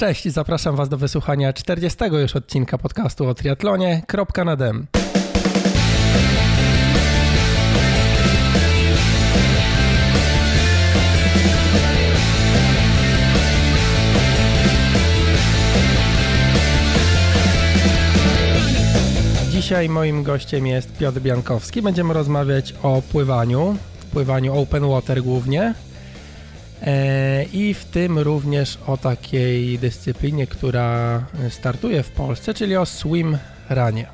Cześć, zapraszam Was do wysłuchania 40 już odcinka podcastu o triatlonie. Kropka. Dzisiaj moim gościem jest Piotr Biankowski. Będziemy rozmawiać o pływaniu, pływaniu open water głównie. E, I w tym również o takiej dyscyplinie, która startuje w Polsce, czyli o swim runie.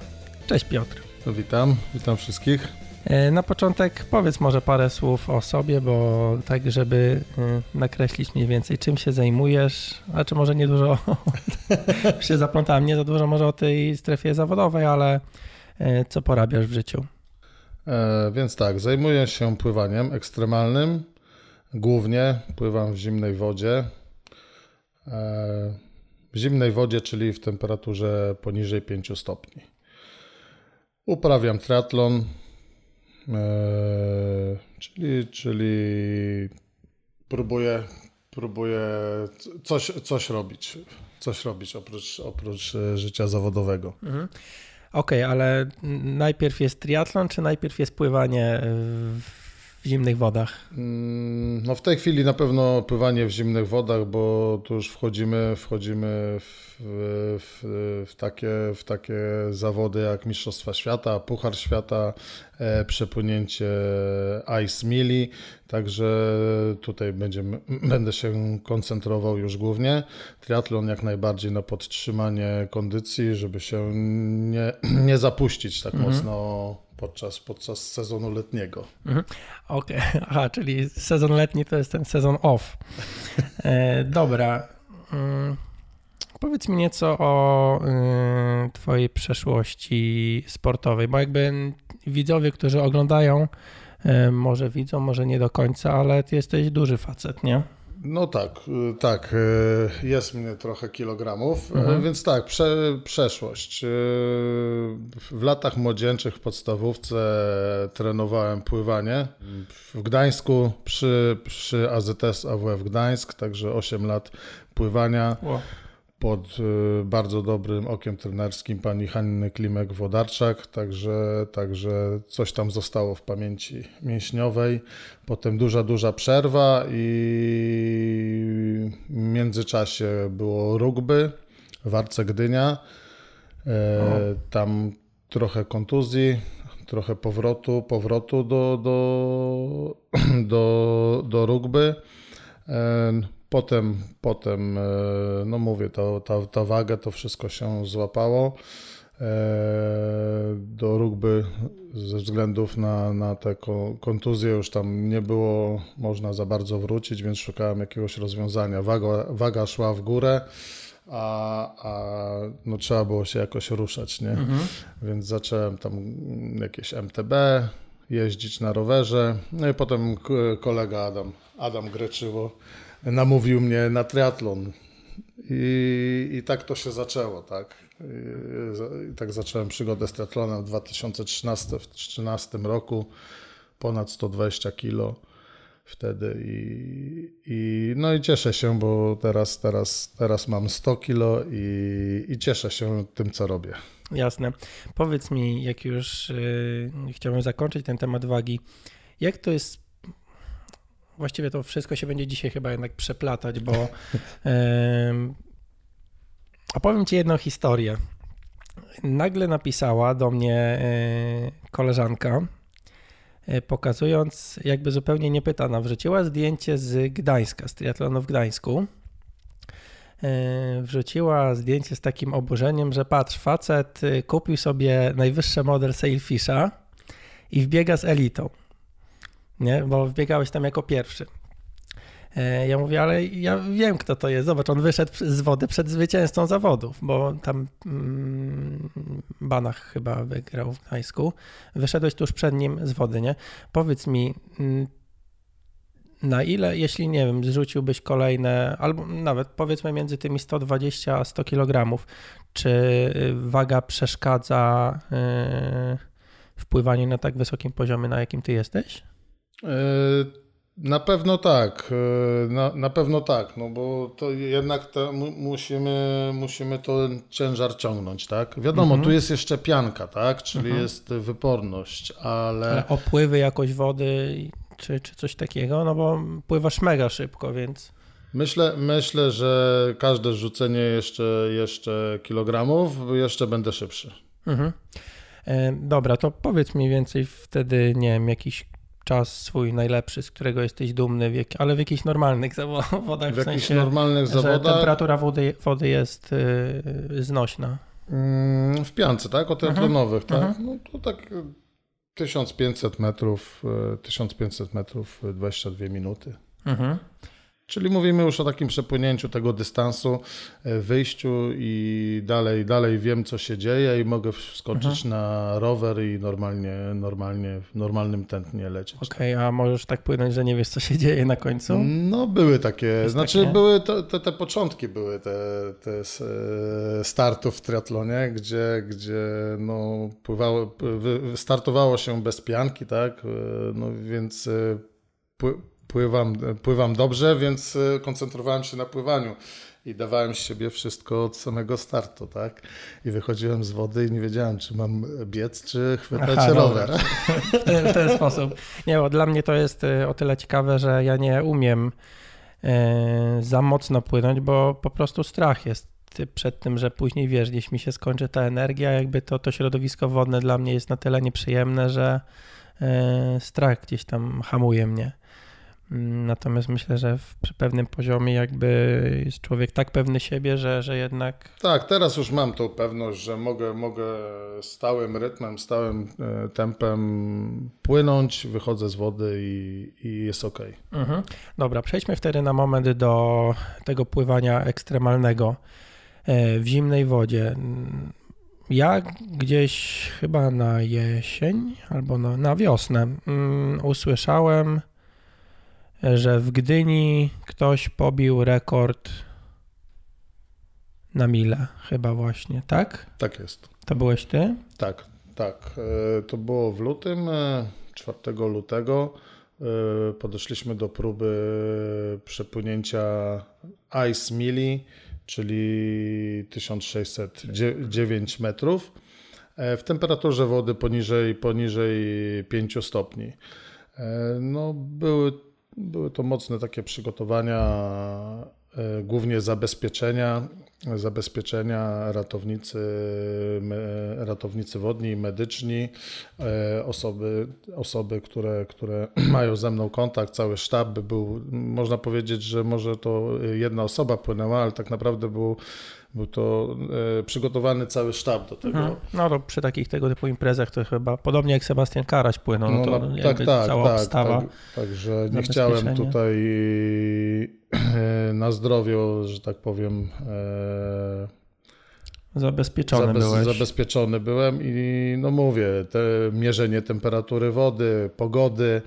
Cześć Piotr. No, witam, witam wszystkich. E, na początek powiedz może parę słów o sobie, bo tak, żeby e, nakreślić mniej więcej, czym się zajmujesz, a czy może nie dużo, się zaplątałem, nie za dużo może o tej strefie zawodowej, ale co porabiasz w życiu? E, więc tak, zajmuję się pływaniem ekstremalnym, Głównie pływam w zimnej wodzie. E, w zimnej wodzie, czyli w temperaturze poniżej 5 stopni. Uprawiam triatlon, e, czyli, czyli próbuję, próbuję coś, coś robić. Coś robić oprócz, oprócz e, życia zawodowego. Mhm. Okej, okay, ale najpierw jest triatlon, czy najpierw jest pływanie w w zimnych wodach? Mm, no w tej chwili na pewno pływanie w zimnych wodach, bo tu już wchodzimy, wchodzimy w, w, w, takie, w takie zawody jak Mistrzostwa Świata, Puchar Świata, e, przepłynięcie Ice Mili, także tutaj będziemy, będę się koncentrował już głównie. Triatlon jak najbardziej na podtrzymanie kondycji, żeby się nie, nie zapuścić tak mhm. mocno podczas, podczas sezonu letniego. Mhm. Okej, okay. czyli sezon letni to jest ten sezon off. E, dobra. Mm. Powiedz mi nieco o y, Twojej przeszłości sportowej, bo jakby widzowie, którzy oglądają, y, może widzą, może nie do końca, ale Ty jesteś duży facet, nie? No tak, y, tak. Y, jest mnie trochę kilogramów, y, mhm. więc tak, prze, przeszłość. W latach młodzieńczych w podstawówce trenowałem pływanie w Gdańsku przy, przy AZS AWF Gdańsk, także 8 lat pływania. Wow pod y, bardzo dobrym okiem trenerskim pani Hanny Klimek-Wodarczak, także, także coś tam zostało w pamięci mięśniowej. Potem duża, duża przerwa i w międzyczasie było rugby w Arce Gdynia. E, tam trochę kontuzji, trochę powrotu, powrotu do, do, do, do rugby. E, Potem, potem e, no mówię, to, ta, ta waga, to wszystko się złapało. E, do rugby ze względów na, na te kontuzje już tam nie było można za bardzo wrócić, więc szukałem jakiegoś rozwiązania. Waga, waga szła w górę, a, a no trzeba było się jakoś ruszać, nie? Mhm. Więc zacząłem tam jakieś MTB, jeździć na rowerze. No i potem kolega Adam, Adam Greczyło namówił mnie na triatlon. I, I tak to się zaczęło, tak. I, tak zacząłem przygodę z triatlonem w 2013 roku, ponad 120 kilo wtedy i, i no i cieszę się, bo teraz, teraz, teraz mam 100 kilo i, i cieszę się tym, co robię. Jasne. Powiedz mi, jak już yy, chciałbym zakończyć ten temat wagi, jak to jest właściwie to wszystko się będzie dzisiaj chyba jednak przeplatać, bo. A opowiem Ci jedną historię. Nagle napisała do mnie e, koleżanka, e, pokazując, jakby zupełnie niepytana, wrzuciła zdjęcie z Gdańska, z triatlonu w Gdańsku. E, wrzuciła zdjęcie z takim oburzeniem, że patrz, facet kupił sobie najwyższy model Sailfisha i wbiega z elitą nie? bo wbiegałeś tam jako pierwszy. E, ja mówię, ale ja wiem, kto to jest. Zobacz, on wyszedł z wody przed zwycięzcą zawodów, bo tam mm, Banach chyba wygrał w Gdańsku. Wyszedłeś tuż przed nim z wody, nie? Powiedz mi, mm, na ile, jeśli nie wiem, zrzuciłbyś kolejne, albo nawet powiedzmy między tymi 120 a 100 kg, czy waga przeszkadza yy, w pływaniu na tak wysokim poziomie, na jakim ty jesteś? E, Na pewno tak, e, na, na pewno tak, no bo to jednak to musimy, musimy ten ciężar ciągnąć, tak? Wiadomo, mhm. tu jest jeszcze pianka, tak? Czyli mhm. jest wyporność, ale... ale... opływy jakoś wody czy, czy coś takiego, no bo pływasz mega szybko, więc... Myślę, myślę, że każde rzucenie jeszcze, jeszcze kilogramów, jeszcze będę szybszy. Mhm. E, dobra, to powiedz mniej więcej wtedy, nie wiem, jakiś czas swój najlepszy, z którego jesteś dumny, ale w jakichś normalnych zawodach. W, w jakichś sensie, normalnych zawodach. temperatura wody, wody jest yy, znośna. Mm, w piance, tak? O triatlonowych, mhm. tak? Mhm. No to tak 1500 metrów, 1500 e, metrów, 22 minuty. Mhm. Czyli mówimy już o takim przepłynięciu tego dystansu, e, wyjściu i dalej, dalej wiem, co się dzieje i mogę wskoczyć mhm. na rower i normalnie, normalnie, w normalnym tętnie lecieć. Okej, okay, a możesz tak płynąć, że nie wiesz, co się dzieje na końcu? No, były takie, Jest znaczy takie? były to, te, te początki były te, te e, startów w triatlonie, gdzie, gdzie no, pływało, startowało się bez pianki, tak, e, no więc pływam, pływam dobrze, więc e, koncentrowałem się na pływaniu i dawałem z siebie wszystko od samego startu, tak? I wychodziłem z wody i nie wiedziałem, czy mam biec, czy chwytać Aha, rower. W ten, w ten sposób. Nie, bo dla mnie to jest e, o tyle ciekawe, że ja nie umiem e, za mocno płynąć, bo po prostu strach jest przed tym, że później wiesz, gdzieś mi się skończy ta energia, jakby to, to środowisko wodne dla mnie jest na tyle nieprzyjemne, że strach gdzieś tam hamuje mnie. Natomiast myślę, że w, przy pewnym poziomie jakby jest człowiek tak pewny siebie, że, że jednak... Tak, teraz już mam tą pewność, że mogę, mogę stałym rytmem, stałym e, tempem płynąć, wychodzę z wody i, i jest ok. Mhm. Dobra, przejdźmy wtedy na moment do tego pływania ekstremalnego e, w zimnej wodzie. Ja gdzieś chyba na jesień albo na, na wiosnę um, usłyszałem że w Gdyni ktoś pobił rekord na mile, chyba właśnie, tak? Tak jest. To byłeś ty? Tak, tak. E, to było w lutym, 4 e, lutego. E, podeszliśmy do próby przepłynięcia Ice Mili, czyli 1609 metrów w temperaturze wody poniżej, poniżej 5 stopni. No, były były to mocne takie przygotowania, e, głównie zabezpieczenia, zabezpieczenia ratownicy, ratownicy wodni, medyczni, e, osoby, osoby które, które mają ze mną kontakt, cały sztab był, można powiedzieć, że może to jedna osoba płynęła, ale tak naprawdę był był to e, przygotowany cały sztab do tego. Mhm. No to przy takich tego typu imprezach to chyba podobnie jak Sebastian Karaś płynął, no, no to no, tak, tak, cała tak, obstawa. Tak, także nie chciałem tutaj e, na zdrowiu, że tak powiem e, Zabezpieczony Zabez, byłeś. Zabezpieczony byłem i no mówię, te mierzenie temperatury wody, pogody,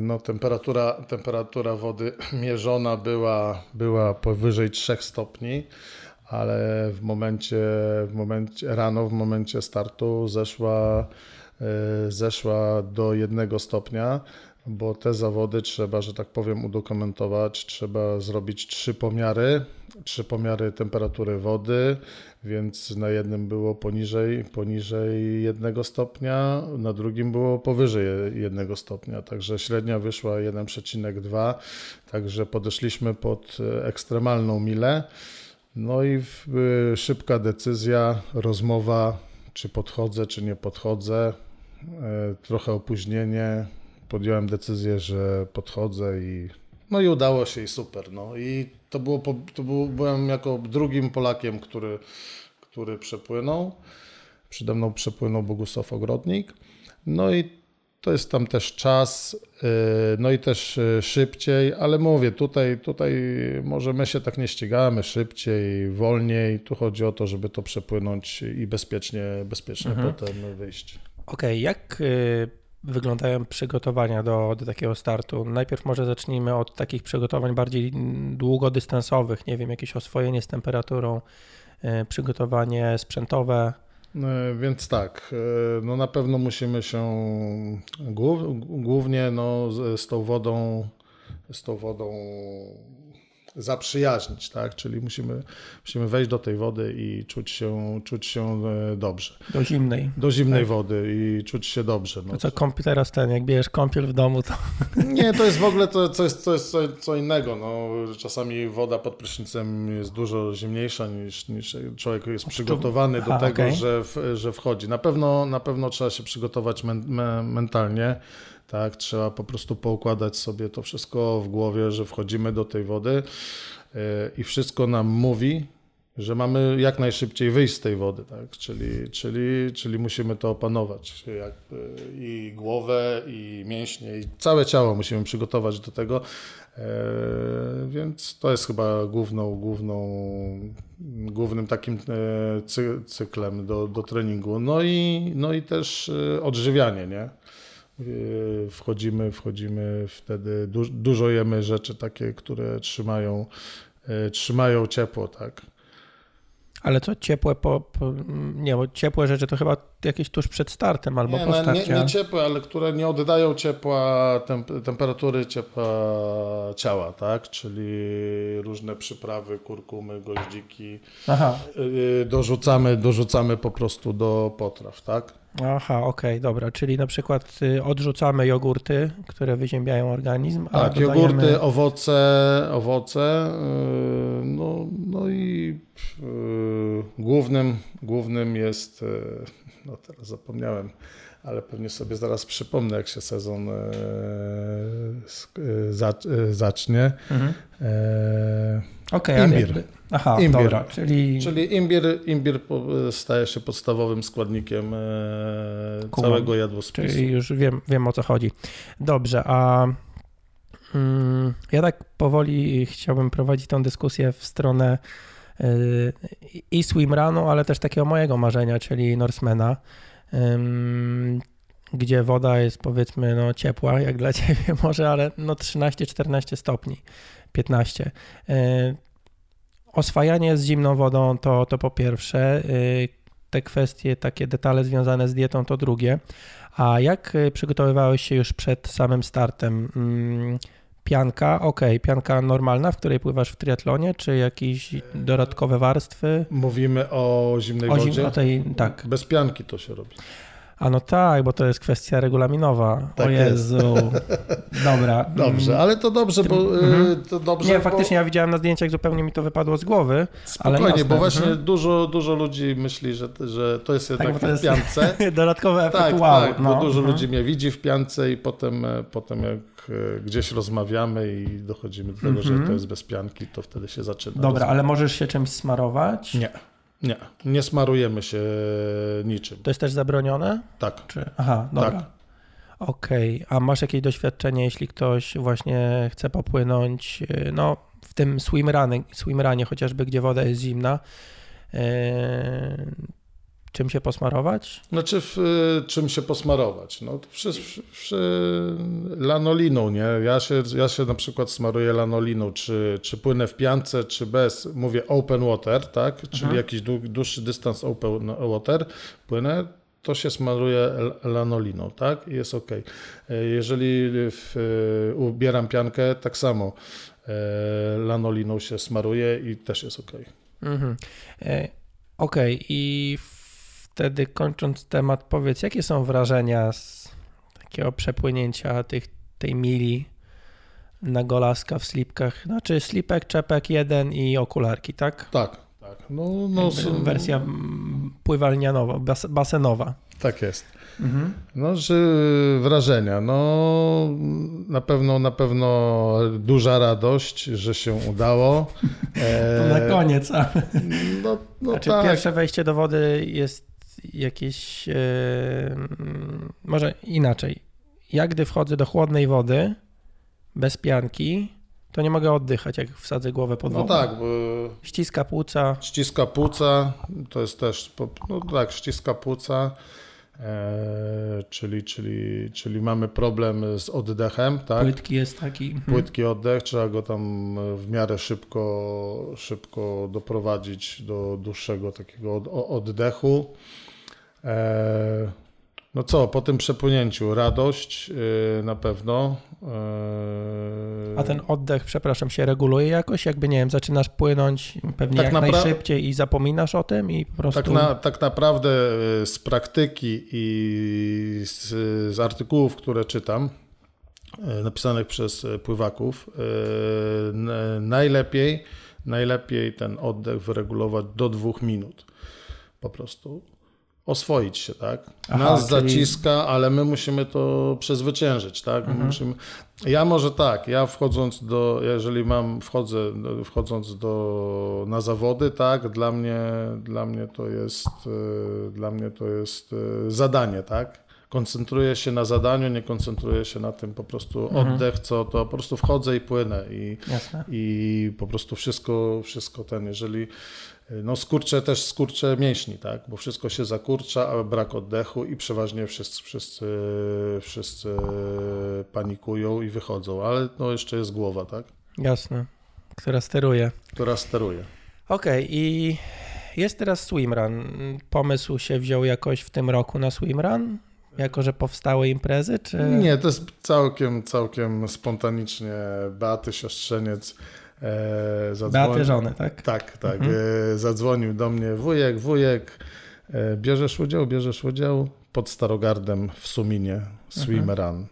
no, temperatura, temperatura wody mierzona była, była powyżej 3 stopni, ale w momencie, w momencie rano, w momencie startu zeszła, e, zeszła do 1 stopnia bo te zawody trzeba, że tak powiem, udokumentować. Trzeba zrobić trzy pomiary, trzy pomiary temperatury wody, więc na jednym było poniżej, poniżej jednego stopnia, na drugim było powyżej jednego stopnia, także średnia wyszła 1,2, także podeszliśmy pod ekstremalną milę. No i szybka decyzja, rozmowa, czy podchodzę, czy nie podchodzę. E, trochę opóźnienie, podjąłem decyzję, że podchodzę i no i udało się i super. No i to było, to był, byłem jako drugim Polakiem, który, który przepłynął. Przede mną przepłynął Bogusław Ogrodnik. No i to jest tam też czas, y, no i też y, szybciej, ale mówię, tutaj, tutaj może my się tak nie ścigamy szybciej, wolniej. Tu chodzi o to, żeby to przepłynąć i bezpiecznie, bezpiecznie mhm. potem wyjść. Okej, okay, jak y, wyglądają przygotowania do, do takiego startu? Najpierw może zacznijmy od takich przygotowań bardziej długodystansowych, nie wiem, jakieś oswojenie z temperaturą, e, przygotowanie sprzętowe. E, Więc tak, e, no na pewno musimy się głów- głównie no z tą wodą, z tą wodą zaprzyjaźnić, tak? Czyli musimy, musimy wejść do tej wody i czuć się, czuć się e, dobrze. Do zimnej. Do zimnej wody i czuć się dobrze. No. To co kąpiel teraz ten, jak bierzesz kąpiel w domu, to Nie, to jest w ogóle to, to jest, to jest co, co innego. No, czasami woda pod prysznicem jest dużo zimniejsza niż, niż człowiek jest przygotowany do Aha, tego, okej. że, w, że wchodzi. Na pewno, na pewno trzeba się przygotować men, me, mentalnie. Tak, trzeba po prostu poukładać sobie to wszystko w głowie, że wchodzimy do tej wody yy, i wszystko nam mówi, że mamy jak najszybciej wyjść z tej wody, tak? czyli, czyli, czyli musimy to opanować. I głowę, i mięśnie, i całe ciało musimy przygotować do tego. E, Więc to jest chyba główną, główną, głównym takim e, cy, cyklem do, do treningu. No i, no i też e, odżywianie, nie? E, Wchodzimy, wchodzimy wtedy, du, dużo jemy rzeczy takie, które trzymają, e, trzymają ciepło, tak? Ale co ciepłe po, po. Nie, bo ciepłe rzeczy to chyba jakieś tuż przed startem albo Nie, po no, nie, starcie. nie ciepłe, ale które nie oddają ciepła, temp, temperatury ciepła ciała, tak? Czyli różne przyprawy, kurkumy, goździki. Aha, Yy, dorzucamy, dorzucamy po prostu do potraw, tak? Aha, okej, dobra. Czyli na przykład y, odrzucamy jogurty, które wyziębiają organizm, a Tak, dodajemy... jogurty, owoce, owoce. Yy, no, no i yy, głównym, głównym jest, yy, no teraz zapomniałem, ale pewnie sobie zaraz przypomnę, jak się sezon yy, zac- yy, zacznie. Mhm. Ale Imbir. jakby- Aha, Imbir. dobra, czyli... Czyli imbir, imbir po- staje się podstawowym składnikiem całego jadłospisu. Czyli już wiem, wiem o co chodzi. Dobrze, a mm, ja tak powoli chciałbym prowadzić tą dyskusję w stronę y, i swimrunu, ale też takiego mojego marzenia, czyli Norsemana, gdzie woda jest powiedzmy no, ciepła, jak dla ciebie może, ale no 13-14 stopni, 15. Y, Oswajanie z zimną wodą to, to po pierwsze, y, te kwestie, takie detale związane z dietą to drugie. A jak y, przygotowywałeś się już przed samym startem? Pianka, ok, pianka normalna, w której pływasz w triatlonie, czy jakieś dodatkowe warstwy? Mówimy o zimnej O, wodzie. zim, o tej, tak. Bez pianki to się robi. A no tak, bo to jest kwestia regulaminowa. Tak o jest. Jezu. Dobra. Dobrze, ale to dobrze, bo Mhm. y, to dobrze. Nie, bo... faktycznie ja widziałem na zdjęciach, zupełnie mi to wypadło z głowy. ale Spokojnie, jasne, bo właśnie mhm. dużo, dużo ludzi myśli, że, że to jest jednak bo to w jest- piance. Dodatkowy efekt Tak, wow. tak, no. bo dużo mhm. ludzi mnie widzi w piance i potem, e, potem jak e, gdzieś rozmawiamy i dochodzimy do tego, że Mhm. to jest bez pianki, to wtedy się zaczyna. Dobra, rozmowa. ale możesz się czymś smarować? Nie, nie, nie smarujemy się niczym. To jest też zabronione? Tak. Czy... Aha, dobra. Tak. Okej, a masz jakieś doświadczenie, jeśli ktoś właśnie chce popłynąć, yy, no w tym swimrunie, swimrunie chociażby, gdzie woda jest zimna, yy, czym się posmarować? Znaczy, w, y, czym się posmarować? No, przy, przy, lanoliną, nie? Ja się, ja się na przykład smaruję lanoliną, czy, czy płynę w piance, czy bez, mówię open water, tak? Czyli jakiś dłu- dłuższy dystans open water, płynę, to się smaruje lanoliną, tak? I jest ok. Jeżeli w, y, ubieram piankę, tak samo e, lanoliną się smaruje i też jest ok. Mhm. E, Okej, i wtedy kończąc temat, powiedz, jakie są wrażenia z takiego przepłynięcia tych, tej mili na golaska w slipkach? Znaczy slipek, czepek jeden i okularki, tak? Tak, tak. No, no, Wersja pływalnianowa, bas, basenowa. tak jest. No, że wrażenia. No, na pewno, na pewno duża radość, że się udało. To na E, koniec. A, No, no znaczy tak. pierwsze wejście do wody jest jakieś, e, może inaczej. Ja gdy wchodzę do chłodnej wody, bez pianki, to nie mogę oddychać, jak wsadzę głowę pod No wodę. tak, bo Ściska płuca. ściska płuca, to jest też, no tak, ściska płuca, e, czyli, czyli, czyli mamy problem z oddechem, tak? Płytki jest taki. mhm. Płytki oddech, trzeba go tam w miarę szybko, szybko doprowadzić do dłuższego takiego oddechu. E, no co, po tym przepłynięciu radość yy, na pewno. Yy... A ten oddech, przepraszam, się reguluje jakoś? Jakby, nie wiem, zaczynasz płynąć pewnie tak jak napra- najszybciej i zapominasz o tym i po prostu... Tak, na, tak naprawdę y, z praktyki i z, z artykułów, które czytam, y, napisanych przez pływaków, yy, najlepiej, najlepiej ten oddech wyregulować do dwóch minut. Po prostu oswoić się, tak? Aha, Nas czyli... zaciska, ale my musimy to przezwyciężyć, tak? Mhm. Musimy... Ja może tak, ja wchodząc do, jeżeli mam, wchodzę, wchodząc do, na zawody, tak? Dla mnie, dla mnie to jest, e, dla mnie to jest e, zadanie, tak? koncentruję się na zadaniu, nie koncentruję się na tym po prostu mhm. oddech, co to po prostu wchodzę i płynę i, i po prostu wszystko, wszystko ten, jeżeli no skurcze też skurcze mięśni, tak, bo wszystko się zakurcza, a brak oddechu i przeważnie wszyscy, wszyscy, wszyscy panikują i wychodzą, ale no jeszcze jest głowa, tak? Jasne, która steruje. Która steruje. Okej, okay, i jest teraz swimrun. Pomysł się wziął jakoś w tym roku na swimrun? Jako, że powstały imprezy, czy... Nie, to jest całkiem, całkiem spontanicznie. Beaty Siostrzeniec E, żony, tak? Tak, tak. Mhm. E, zadzwonił do mnie wujek, wujek, e, bierzesz udział, bierzesz udział pod Starogardem w Suminie, Swim mhm. Run.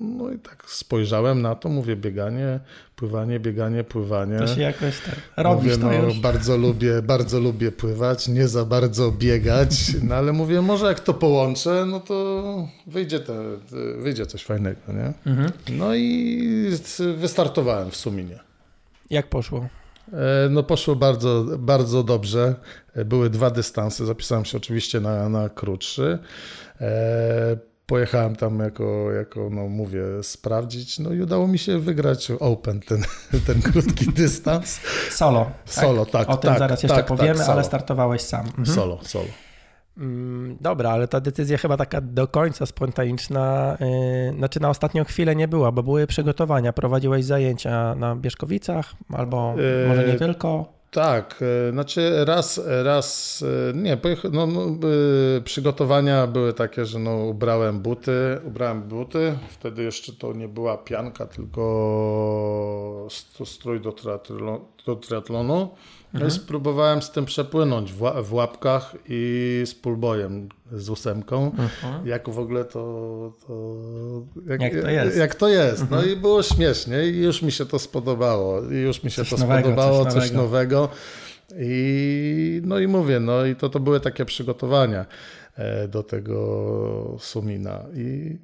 No i tak spojrzałem na to, mówię bieganie, pływanie, bieganie, pływanie. To się jakoś tak robisz mówię, no, Bardzo lubię, bardzo lubię pływać, nie za bardzo biegać, no ale mówię, może jak to połączę, no to wyjdzie, te, wyjdzie coś fajnego, nie? Mhm. No i wystartowałem w Suminie. Jak poszło? E, no poszło bardzo, bardzo dobrze. E, były dwa dystanse. Zapisałem się oczywiście na, na krótszy. E, pojechałem tam jako, jako, no mówię, sprawdzić, no i udało mi się wygrać Open, ten, ten krótki dystans. Solo. Tak? Solo, tak. O tym tak, zaraz jeszcze tak, powiemy, tak, ale startowałeś sam. Mhm. Solo, solo. Mm, dobra, ale ta decyzja chyba taka do końca spontaniczna, yy, znaczy na ostatnią chwilę nie była, bo były przygotowania. Prowadziłeś zajęcia na Bierzkowicach albo yy, może nie tylko? Tak, yy, znaczy raz, raz, nie, no, no, przygotowania były takie, że no, ubrałem buty, ubrałem buty, wtedy jeszcze to nie była pianka, tylko strój do, triatlonu, do triatlonu. No mhm. i spróbowałem z tym przepłynąć w, w łapkach i z pulbojem, z ósemką. Mhm. Jak w ogóle to. to jak, jak, to jest. Jak to jest. No mhm. i było śmiesznie i już mi się to spodobało. I już mi się coś to nowego, spodobało, coś, coś nowego. I no i mówię, no i to, to były takie przygotowania e, do tego Sumina. I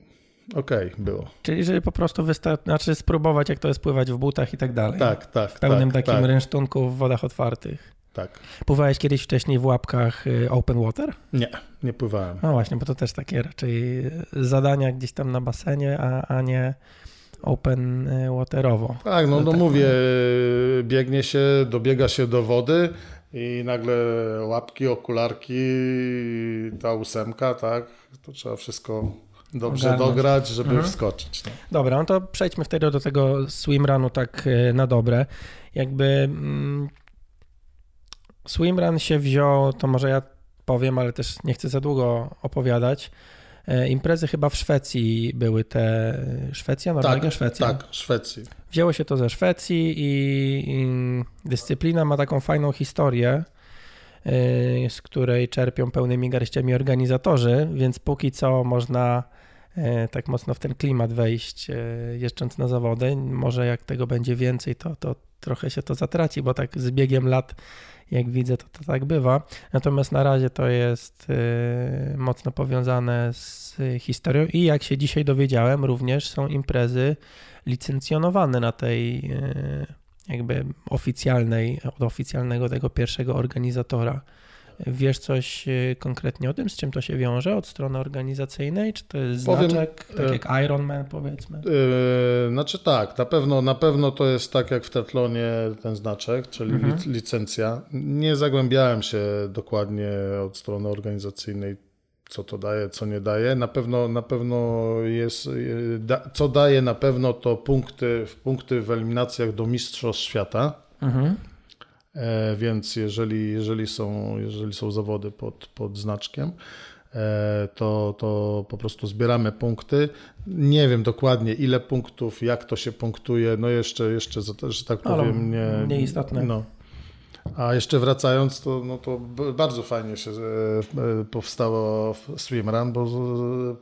okej, okay, było. Czyli, żeby po prostu wystarczy, znaczy spróbować, jak to jest pływać w butach i tak dalej. Tak, tak. W pełnym tak, takim tak. rynsztunku w wodach otwartych. Tak. Pływałeś kiedyś wcześniej w łapkach y, open water? Nie, nie pływałem. No właśnie, bo to też takie raczej zadania gdzieś tam na basenie, a, a nie open y, waterowo. Tak, no, no tak, mówię, biegnie się, dobiega się do wody i nagle łapki, okularki, ta ósemka, tak, to trzeba wszystko dobrze ogarnąć. dograć, żeby mhm. wskoczyć. No. Dobra, no to przejdźmy wtedy do tego swimrunu tak e, na dobre. Jakby mm, swimrun się wziął, to może ja powiem, ale też nie chcę za długo opowiadać. E, imprezy chyba w Szwecji były te. Szwecja, Norwegia, tak, Szwecja. Tak, Szwecji. Wzięło się to ze Szwecji i, i dyscyplina ma taką fajną historię e, z której czerpią pełnymi garściami organizatorzy, więc póki co można tak mocno w ten klimat wejść, e, jeżdżąc na zawody. Może jak tego będzie więcej, to, to trochę się to zatraci, bo tak z biegiem lat, jak widzę, to, to tak bywa. Natomiast na razie to jest e, mocno powiązane z historią i jak się dzisiaj dowiedziałem, również są imprezy licencjonowane na tej jakby oficjalnej, od oficjalnego tego pierwszego organizatora Wiesz coś e, konkretnie o tym, z czym to się wiąże od strony organizacyjnej? Czy to jest Powiem, znaczek, tak jak Ironman powiedzmy? Yy, znaczy tak, na pewno, na pewno to jest tak jak w Tetlonie ten znaczek, czyli mhm. licencja. Nie zagłębiałem się dokładnie od strony organizacyjnej, co to daje, co nie daje. Na pewno, na pewno jest, co daje na pewno to punkty, punkty w eliminacjach do Mistrzostw Świata. Mhm. E, więc jeżeli, jeżeli, są, jeżeli są zawody pod, pod znaczkiem, e, to, to po prostu zbieramy punkty. Nie wiem dokładnie ile punktów, jak to się punktuje, no jeszcze, jeszcze że tak powiem, nie... Nieistotne. No. A jeszcze wracając, to, no to bardzo fajnie się e, powstało Swimrun, bo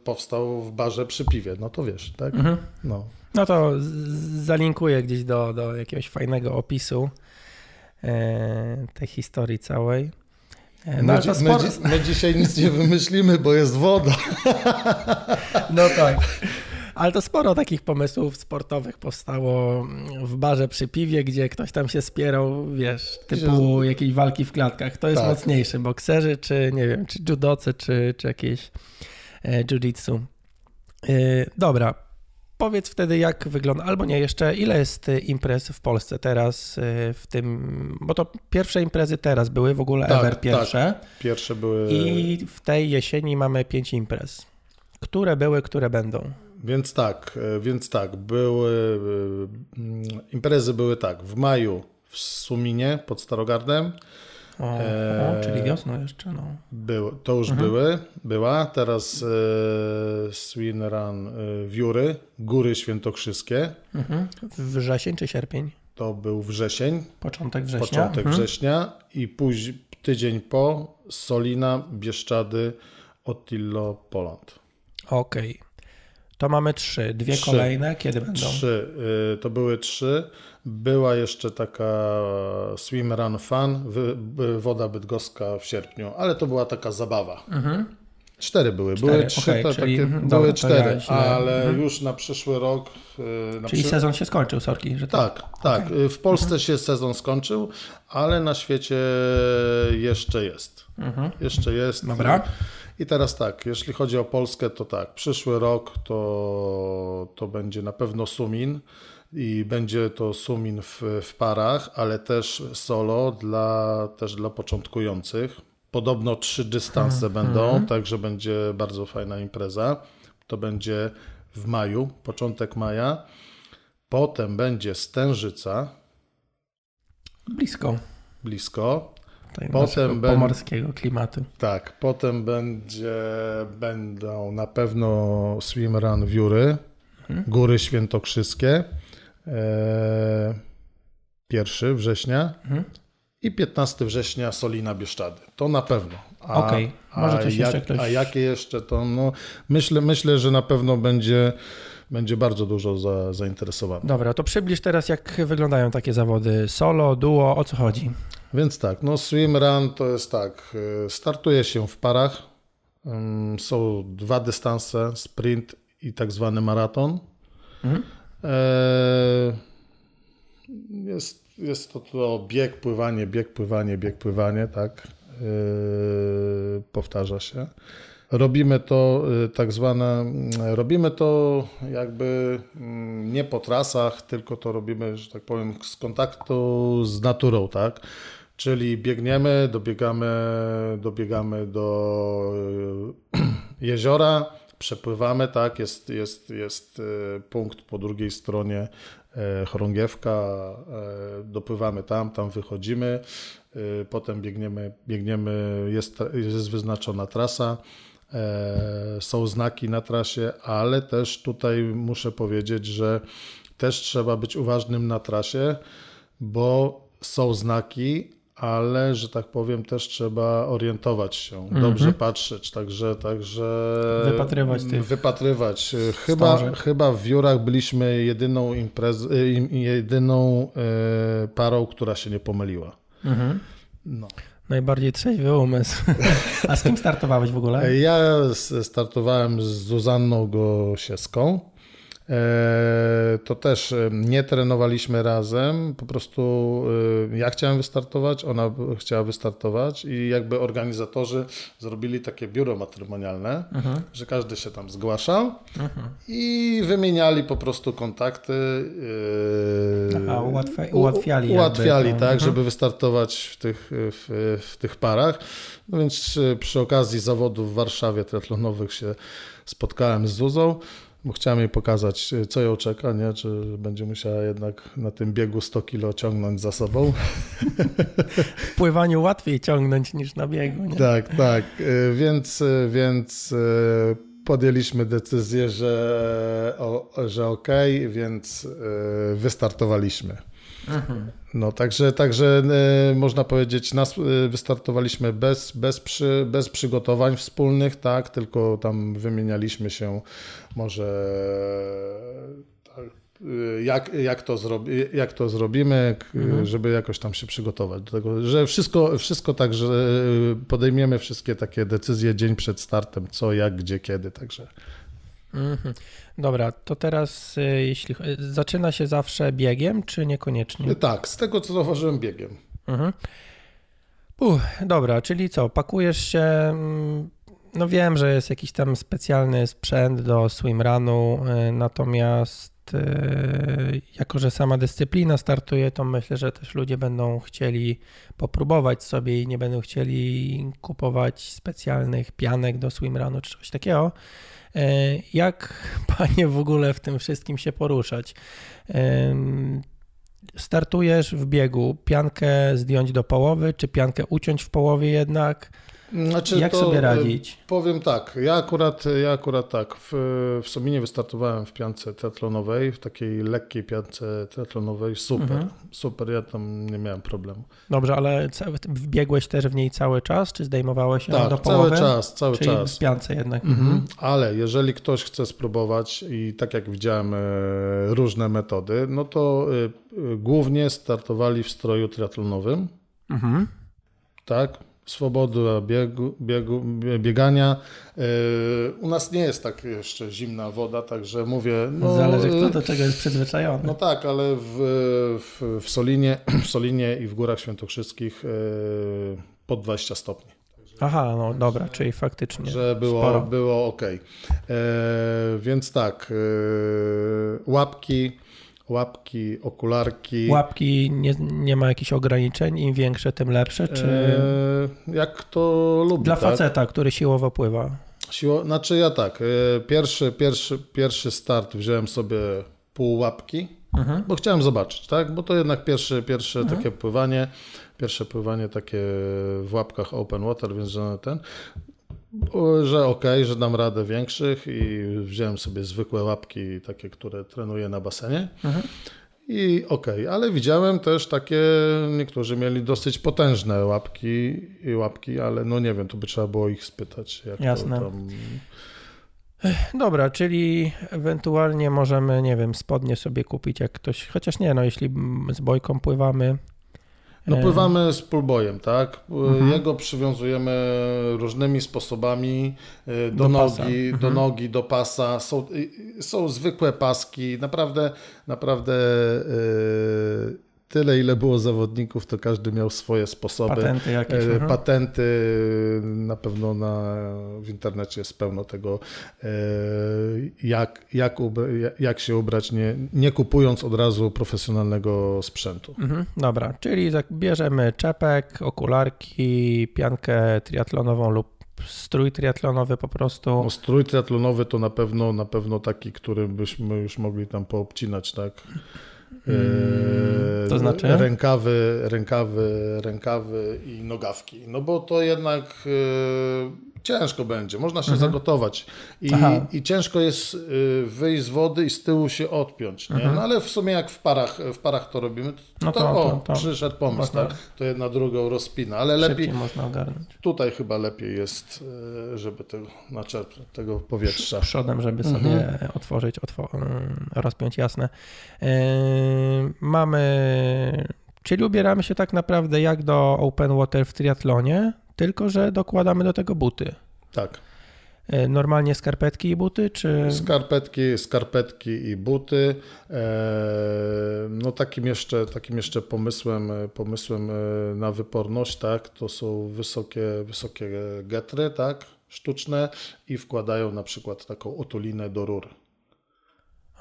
powstał w barze przy piwie, no to wiesz, tak? Mhm. No. no to zalinkuję gdzieś do, do jakiegoś fajnego opisu tej historii całej. E, no, my, sporo... my, my, dzisiaj nic nie wymyślimy, bo jest woda. No tak. Ale to sporo takich pomysłów sportowych powstało w barze przy piwie, gdzie ktoś tam się spierał, wiesz, typu jakiejś walki w klatkach. To jest tak. mocniejszy, bokserzy, czy nie wiem, czy judocy, czy, czy jakieś e, jiu-jitsu. E, dobra, powiedz wtedy, jak wygląda, albo nie, jeszcze ile jest e, imprez w Polsce teraz e, w tym, bo to pierwsze imprezy teraz były w ogóle tak, ever pierwsze. Tak. Pierwsze były. I w tej jesieni mamy pięć imprez. Które były, które będą? Więc tak, e, więc tak, były, imprezy były tak, w maju w Suminie pod Starogardem. O, e, o, czyli wiosną jeszcze, no. Był, to już mhm. były, była. Teraz e, Swin Run e, Wióry, Góry Świętokrzyskie. Mhm. Wrzesień czy sierpień? To był wrzesień. Początek września. Początek mhm. września i później, tydzień po Solina, Bieszczady, Otillo, Poland. Okej. Okay. To mamy trzy. Dwie trzy. kolejne. Kiedy będą? Trzy. Y, to były trzy. Była jeszcze taka Swim Run Fun, woda bydgoska w sierpniu, ale to była taka zabawa. Mhm. Cztery były. Cztery, były trzy, okay, czyli, takie, dobra, były cztery, ja ale mhm. już na przyszły rok. Y, na czyli przy... sezon się skończył, sorki, że tak. Tak, tak. Okay. W Polsce mhm. się sezon skończył, ale na świecie jeszcze jest. Mhm. Jeszcze jest. Dobra. I teraz tak, jeśli chodzi o Polskę, to tak, przyszły rok to, to będzie na pewno Sumin i będzie to Sumin w, w parach, ale też solo dla, też dla początkujących. Podobno trzy dystanse hmm. będą, hmm. także będzie bardzo fajna impreza. To będzie w maju, początek maja. Potem będzie Stężyca. Blisko. Blisko. Potem pomorskiego klimatu. Tak, potem będzie, będą na pewno swimrun Wióry, mhm. Góry Świętokrzyskie, e, 1 września mhm. i 15 września Solina Bieszczady. To na pewno. Okej, okay. może coś jak, jeszcze ktoś... A jakie jeszcze to, no myślę, myślę, że na pewno będzie będzie bardzo dużo za, zainteresowanych. Dobra, to przybliż teraz, jak wyglądają takie zawody solo, duo, o co chodzi? Więc tak, no swim run to jest tak, y, startuje się w parach, są dwa dystanse, sprint i tak zwany maraton. Mhm. E, jest, jest to, to bieg, pływanie, bieg, pływanie, bieg, pływanie, tak, e, powtarza się. Robimy to y, tak zwane, robimy to jakby mm, nie po trasach, tylko to robimy, że tak powiem, z kontaktu z naturą, tak? Czyli biegniemy, dobiegamy, dobiegamy do y, jeziora, przepływamy, tak, jest, jest, jest y, punkt po drugiej stronie chorągiewka, dopływamy tam, tam wychodzimy, potem biegniemy, biegniemy jest, jest wyznaczona trasa, E, są znaki na trasie, ale też tutaj muszę powiedzieć, że też trzeba być uważnym na trasie, bo są znaki, ale że tak powiem, też trzeba orientować się, dobrze mm -hmm. patrzeć, także, także wypatrywać. Tych wypatrywać. Chyba, chyba w Wiórach byliśmy jedyną imprezą, jedyną e, parą, która się nie pomyliła. Mm -hmm. No. Najbardziej trzeźwy umysł. A z kim startowałeś w ogóle? Ja startowałem z Zuzanną Gosiewską. E, to też e, nie trenowaliśmy razem, po prostu e, ja chciałem wystartować, ona chciała wystartować i jakby organizatorzy zrobili takie biuro matrymonialne, mhm. że każdy się tam zgłaszał mhm. i wymieniali po prostu kontakty. A ułatwi ułatwiali. Ułatwiali, jakby, tak, mhm. żeby wystartować w tych, w, w tych parach. No więc przy okazji zawodów w Warszawie triatlonowych się spotkałem z Zuzą. Bo chciałem jej pokazać, co ją czeka, nie? czy będzie musiała jednak na tym biegu 100 kilo ciągnąć za sobą. W pływaniu łatwiej ciągnąć niż na biegu. Nie? Tak, tak, więc, więc y, podjęliśmy decyzję, że, że okej, okay, więc wystartowaliśmy. Mhm. No także, także y, można powiedzieć, nas y, wystartowaliśmy bez, bez, przy, bez przygotowań wspólnych, tak, tylko tam wymienialiśmy się może tak, y, jak, jak, to, zrobi, jak to zrobimy, mhm. żeby jakoś tam się przygotować do tego, że wszystko, wszystko tak, że podejmiemy wszystkie takie decyzje dzień przed startem, co, jak, gdzie, kiedy, także. Mhm. Dobra, to teraz y, jeśli zaczyna się zawsze biegiem, czy niekoniecznie? Tak, z tego co zauważyłem biegiem. Mhm. Uch, dobra, czyli co, pakujesz się, mm, no wiem, że jest jakiś tam specjalny sprzęt do swimrunu, y, natomiast y, jako, że sama dyscyplina startuje, to myślę, że też ludzie będą chcieli popróbować sobie i nie będą chcieli kupować specjalnych pianek do swimrunu czy coś takiego. E, jak panie w ogóle w tym wszystkim się poruszać? Startujesz w biegu, piankę zdjąć do połowy, czy piankę uciąć w połowie jednak? Znaczy Jak sobie radzić? Powiem tak, ja akurat, ja akurat tak, w, w Sominie wystartowałem w piance teatlonowej, w takiej lekkiej piance teatlonowej, super, mhm. super, ja tam nie miałem problemu. Dobrze, ale biegłeś też w niej cały czas, czy zdejmowałeś ją tak, do połowy? cały czas, cały Czyli czas. w piance jednak. Mhm. mhm. Ale jeżeli ktoś chce spróbować i tak jak widziałem e, różne metody, no to e, głównie startowali w stroju triatlonowym, mhm. tak, swoboda biegu, biegu, biegania. E, u nas nie jest tak jeszcze zimna woda, także mówię. No, Zależy kto do czego jest przyzwyczajony. No tak, ale w, w, w, Solinie, w Solinie i w Górach Świętokrzyskich e, pod 20 stopni. Aha, no dobra, czyli faktycznie. Że było, było ok. E, więc tak, e, łapki łapki, okularki. Łapki nie, nie ma jakichś ograniczeń, im większe, tym lepsze, czy... E, jak to lubi, Dla tak? faceta, który siłowo pływa. Siło, znaczy ja tak, e, pierwszy, pierwszy, pierwszy start wziąłem sobie pół łapki, mhm. bo chciałem zobaczyć, tak, bo to jednak pierwsze, pierwsze mhm. takie pływanie, pierwsze pływanie takie w łapkach open water, więc ten, że ok, że dam radę większych i wziąłem sobie zwykłe łapki, takie, które trenuję na basenie. Mhm. I ok, ale widziałem też takie, niektórzy mieli dosyć potężne łapki i łapki, ale no nie wiem, to by trzeba było ich spytać. Jasne. Tam... Dobra, czyli ewentualnie możemy, nie wiem, spodnie sobie kupić, jak ktoś, chociaż nie, no jeśli z bojką pływamy, no pływamy z pulbojem, tak? Mhm. Jego przywiązujemy różnymi sposobami e, do, do nogi, mhm. do nogi, do pasa. Są, są zwykłe paski, naprawdę, naprawdę yy, tyle, ile było zawodników, to każdy miał swoje sposoby. Patenty jakieś. E. Patenty, na pewno na, w internecie jest pełno tego, e, jak, jak, jak się ubrać, nie, nie kupując od razu profesjonalnego sprzętu. Mhm, dobra, czyli bierzemy czepek, okularki, piankę triatlonową lub strój triatlonowy po prostu. No, strój triatlonowy to na pewno, na pewno taki, który byśmy już mogli tam poobcinać, tak? Hmm, to znaczy? Rękawy, rękawy, rękawy i nogawki. No bo to jednak e, ciężko będzie, można się mhm. zagotować I, i ciężko jest y, wyjść z wody i z tyłu się odpiąć? Mhm. No ale w sumie jak w parach, w parach to robimy, to, no to, to, o, to, przyszedł pomysł, tak? To jedna drugą rozpina, ale lepiej można ogarnąć. Tutaj chyba lepiej jest, y, żeby to naczerpnąć tego powietrza. Przodem, żeby mhm. sobie otworzyć, otwor rozpiąć, jasne. Yy, mamy, czyli ubieramy się tak naprawdę jak do open water w triatlonie, tylko że dokładamy do tego buty. Tak. E, normalnie skarpetki i buty, czy... Skarpetki, skarpetki i buty. E, no takim jeszcze, takim jeszcze pomysłem, pomysłem e, na wyporność, tak, to są wysokie, wysokie getry, tak, sztuczne i wkładają na przykład taką otulinę do rur.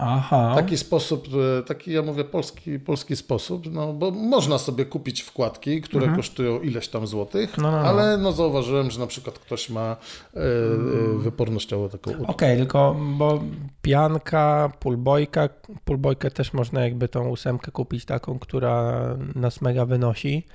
Aha. Taki sposób, e, taki ja mówię polski, polski sposób, no bo można sobie kupić wkładki, które Mhm. kosztują ileś tam złotych, No, no, no. ale no zauważyłem, że na przykład ktoś ma e, e, wypornościowo taką Okej, tylko bo pianka, pulbojka, pulbojkę też można jakby tą ósemkę kupić taką, która nas mega wynosi.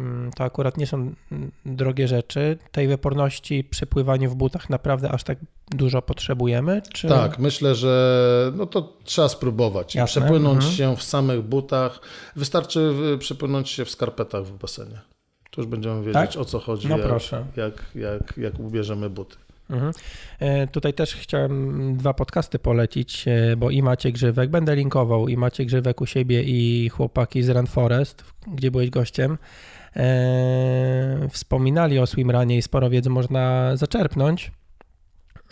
Mm, To akurat nie są mm, drogie rzeczy. Tej wyporności przy pływaniu w butach naprawdę aż tak dużo potrzebujemy? Czy... Tak, myślę, że no to trzeba spróbować. Jasne, Przepłynąć mhm. się w samych butach. Wystarczy przepłynąć się w skarpetach w basenie. Tu już będziemy wiedzieć Tak? o co chodzi, No jak, proszę. jak, jak, jak ubierzemy buty. Mhm. E, Tutaj też chciałem dwa podcasty polecić, e, bo i Maciek Grzywek, będę linkował, i Maciek Grzywek u siebie i chłopaki z Run Forest, gdzie byłeś gościem, wspominali o swimrunie i sporo wiedzy można zaczerpnąć.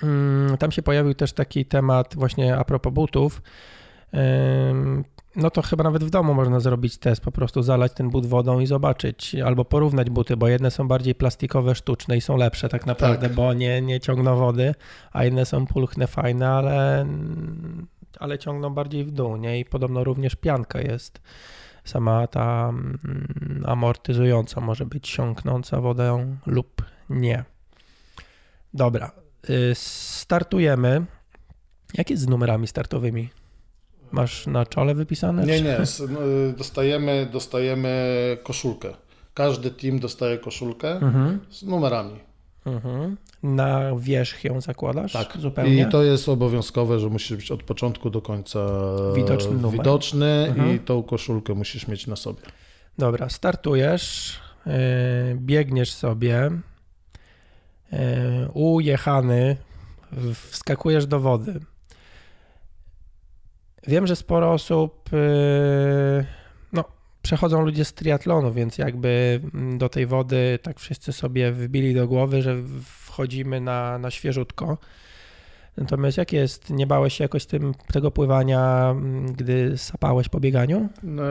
Mm, Tam się pojawił też taki temat właśnie a propos butów. Ym, No to chyba nawet w domu można zrobić test, po prostu zalać ten but wodą i zobaczyć, albo porównać buty, bo jedne są bardziej plastikowe, sztuczne i są lepsze tak naprawdę, Tak. bo nie, nie ciągną wody, a inne są pulchne, fajne, ale, ale ciągną bardziej w dół, nie? I podobno również pianka jest sama ta mm, amortyzująca, może być siąknąca wodą lub nie. Dobra, y, startujemy. Jak jest z numerami startowymi? Masz na czole wypisane? Nie, czy- nie, no, dostajemy, dostajemy koszulkę. Każdy team dostaje koszulkę Mhm, z numerami. Mhm. Na wierzch ją zakładasz? Tak. Zupełnie? I to jest obowiązkowe, że musisz być od początku do końca Widoczny numer. widoczny Mhm. i tą koszulkę musisz mieć na sobie. Dobra, startujesz, yy, biegniesz sobie, yy, ujechany, wskakujesz do wody. Wiem, że sporo osób, yy, przechodzą ludzie z triatlonu, więc jakby mm, do tej wody tak wszyscy sobie wbili do głowy, że wchodzimy na, na świeżutko. Natomiast jak jest, nie bałeś się jakoś tym, tego pływania, mm, gdy sapałeś po bieganiu?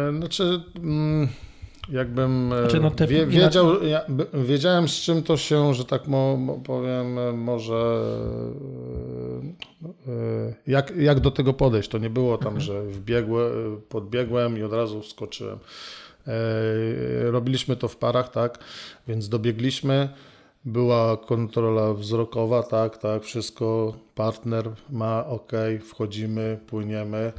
E, Znaczy, mm, jakbym e, Znaczy, no ty- wie, wiedział, ja, wiedziałem z czym to się, że tak mo, mo, powiem, e, może e, jak, jak do tego podejść. To nie było tam, Mhm. że wbiegłem, podbiegłem i od razu wskoczyłem. Robiliśmy to w parach, tak, więc dobiegliśmy. Była kontrola wzrokowa, tak, tak, wszystko. Partner ma ok, wchodzimy, płyniemy.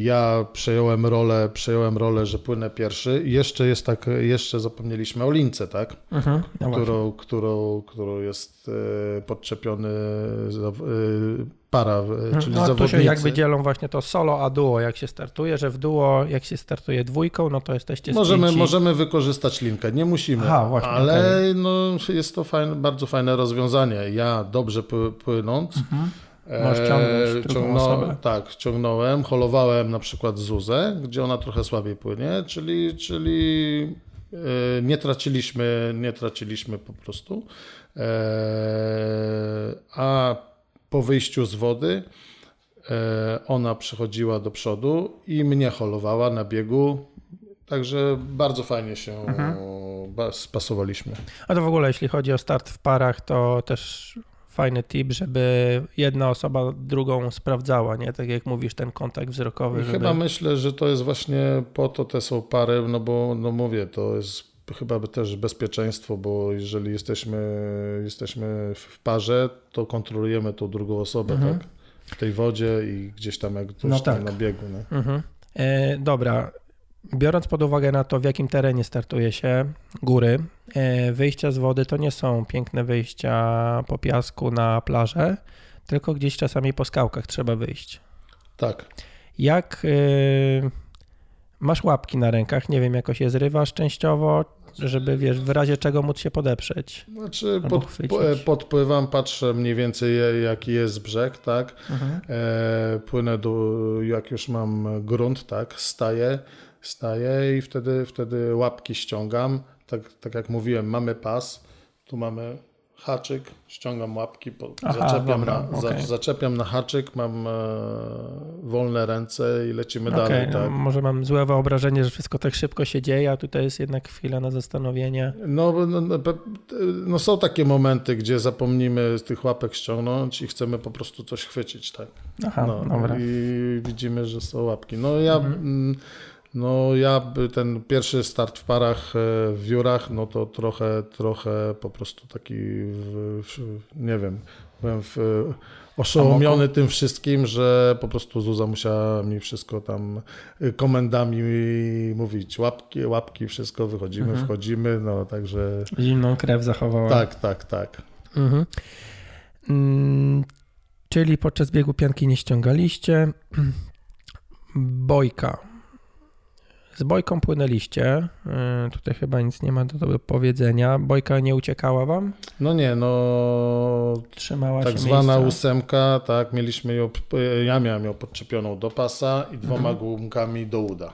Ja przejąłem rolę, przejąłem rolę, że płynę pierwszy. Jeszcze jest tak, jeszcze zapomnieliśmy o lince, tak, Mhm, no którą, którą, którą jest e, podczepiony e, para, e, czyli no, tu zawodnicy. się jakby dzielą właśnie to solo a duo, jak się startuje, że w duo, jak się startuje dwójką, no to jesteście Możemy, możemy wykorzystać linkę, nie musimy, Aha, właśnie, ale no, jest to fajne, bardzo fajne rozwiązanie. Ja dobrze pły- płynąc, Mhm. Możesz ciągnąć drugą osobę. Tak, ciągnąłem, holowałem na przykład Zuzę, gdzie ona trochę słabiej płynie, czyli, czyli e, nie traciliśmy, nie traciliśmy po prostu. E, A po wyjściu z wody e, ona przechodziła do przodu i mnie holowała na biegu. Także bardzo fajnie się Mhm. spasowaliśmy. A to w ogóle, jeśli chodzi o start w parach, to też fajny tip, żeby jedna osoba drugą sprawdzała, nie? Tak jak mówisz, ten kontakt wzrokowy, I żeby... chyba myślę, że to jest właśnie po to te są pary, no bo no mówię, to jest chyba też bezpieczeństwo, bo jeżeli jesteśmy, jesteśmy w parze, to kontrolujemy tą drugą osobę, Mhm. tak? W tej wodzie i gdzieś tam jak ktoś No tam tak. na biegu. Nie? Mhm. E, dobra. Biorąc pod uwagę na to, w jakim terenie startuje się, góry, e, wyjścia z wody to nie są piękne wyjścia po piasku na plażę, tylko gdzieś czasami po skałkach trzeba wyjść. Tak. Jak e, masz łapki na rękach, nie wiem, jakoś je zrywasz częściowo, żeby wiesz, w razie czego móc się podeprzeć. Znaczy pod, po- podpływam, patrzę mniej więcej jaki jest brzeg, tak? E, płynę do, jak już mam grunt, tak, staję, staję i wtedy, wtedy łapki ściągam. Tak, tak jak mówiłem, mamy pas, tu mamy haczyk, ściągam łapki, Aha, zaczepiam, dobra, na, okej. zaczepiam na haczyk, mam e, wolne ręce i lecimy Okej, dalej. no, Tak. może mam złe wyobrażenie, że wszystko tak szybko się dzieje, a tutaj jest jednak chwila na zastanowienie. No, no, no, no są takie momenty, gdzie zapomnimy z tych łapek ściągnąć i chcemy po prostu coś chwycić, tak. Aha, No, dobra. Mhm. I widzimy, że są łapki. No ja, mm, no ja ten pierwszy start w parach e, w wiórach, no to trochę, trochę po prostu taki, w, nie wiem, byłem w, oszołomiony tym wszystkim, że po prostu Zuza musiała mi wszystko tam y, komendami mówić. Łapki, łapki, wszystko, wychodzimy, Mhm. wchodzimy, no także Zimną krew zachowała. tak, tak, tak. Mhm. Mm, czyli podczas biegu pianki nie ściągaliście. Bojka. Z bojką płynęliście. Y, Tutaj chyba nic nie ma do, do powiedzenia. Bojka nie uciekała wam? No nie, no Trzymała tak się zwana miejsca? ósemka, tak, mieliśmy ją, ja miałem ją podczepioną do pasa i dwoma Mhm. gumkami do uda.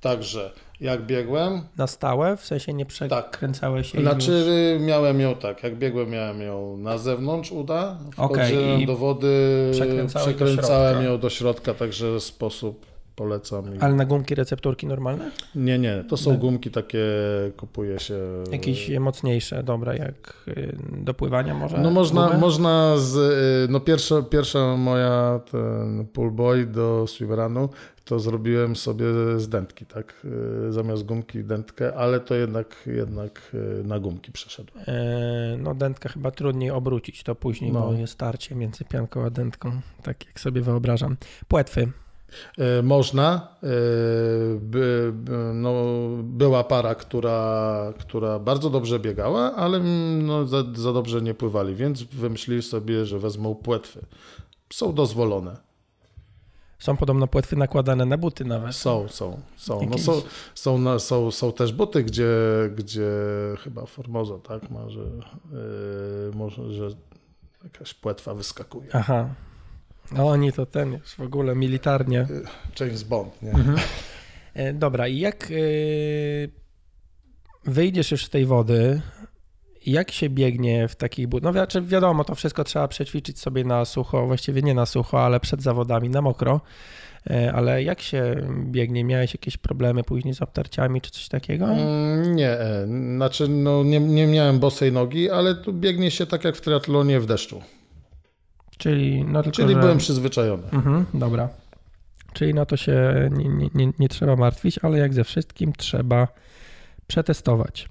Także jak biegłem, Na stałe? W sensie nie przekręcałeś się? i znaczy już- miałem ją tak, jak biegłem miałem ją na zewnątrz uda, wchodziłem i do wody, do przekręcałem środka. ją do środka, także sposób polecam. I... Ale na gumki recepturki normalne? Nie, nie, to są gumki takie, kupuje się... Jakieś mocniejsze, dobra, jak y, do pływania może? No można, można z, y, no pierwsza, pierwsza moja ten pull boy do swimrunu to zrobiłem sobie z dętki, tak, y, zamiast gumki dętkę, ale to jednak, jednak na gumki przeszedłem. E, No dętkę chyba trudniej obrócić to później, No. bo jest starcie między pianką a dętką, tak jak sobie wyobrażam. Płetwy. Y, Można, by, no, była para, która, która bardzo dobrze biegała, ale mm, no, za, za dobrze nie pływali, więc wymyślili sobie, że wezmą płetwy. Są dozwolone. Są podobno płetwy nakładane na buty nawet. Są, są, są. No są, są, na, są, są też buty, gdzie, gdzie chyba Formosa, tak, ma, że, yy, może, że jakaś płetwa wyskakuje. Aha. No oni to ten już w ogóle militarnie. James Bond, nie? E, Dobra, i jak y, wyjdziesz już z tej wody, jak się biegnie w takich butach? No znaczy wiadomo, to wszystko trzeba przećwiczyć sobie na sucho, właściwie nie na sucho, ale przed zawodami na mokro. E, Ale jak się biegnie? Miałeś jakieś problemy później z obtarciami czy coś takiego? Mm, Nie, e, znaczy no, nie, nie miałem bosej nogi, ale tu biegnie się tak jak w triatlonie w deszczu. Czyli, no tylko, Czyli że... byłem przyzwyczajony. Mhm, dobra. Czyli no to się nie, nie, nie, nie trzeba martwić, ale jak ze wszystkim trzeba przetestować.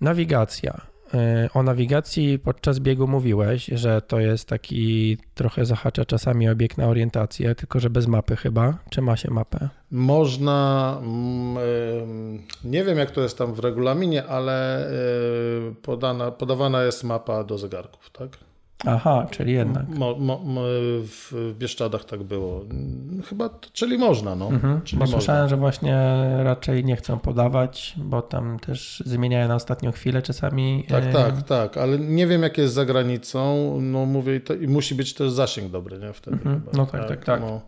Nawigacja. E, O nawigacji podczas biegu mówiłeś, że to jest taki trochę zahacza czasami obieg na orientację, tylko że bez mapy chyba. Czy ma się mapę? Można, mm, nie wiem jak to jest tam w regulaminie, ale e, podana, podawana jest mapa do zegarków, tak? Aha, czyli jednak. Mo, mo, mo, w Bieszczadach tak było. Chyba, czyli można, no. Mhm, Czyli bo można. słyszałem, że właśnie raczej nie chcą podawać, bo tam też zmieniają na ostatnią chwilę czasami. Tak, e, tak, tak, ale nie wiem jak jest za granicą, no mówię, i to, i musi być też zasięg dobry, nie? Wtedy Mhm, chyba, no tak, tak, tak. No.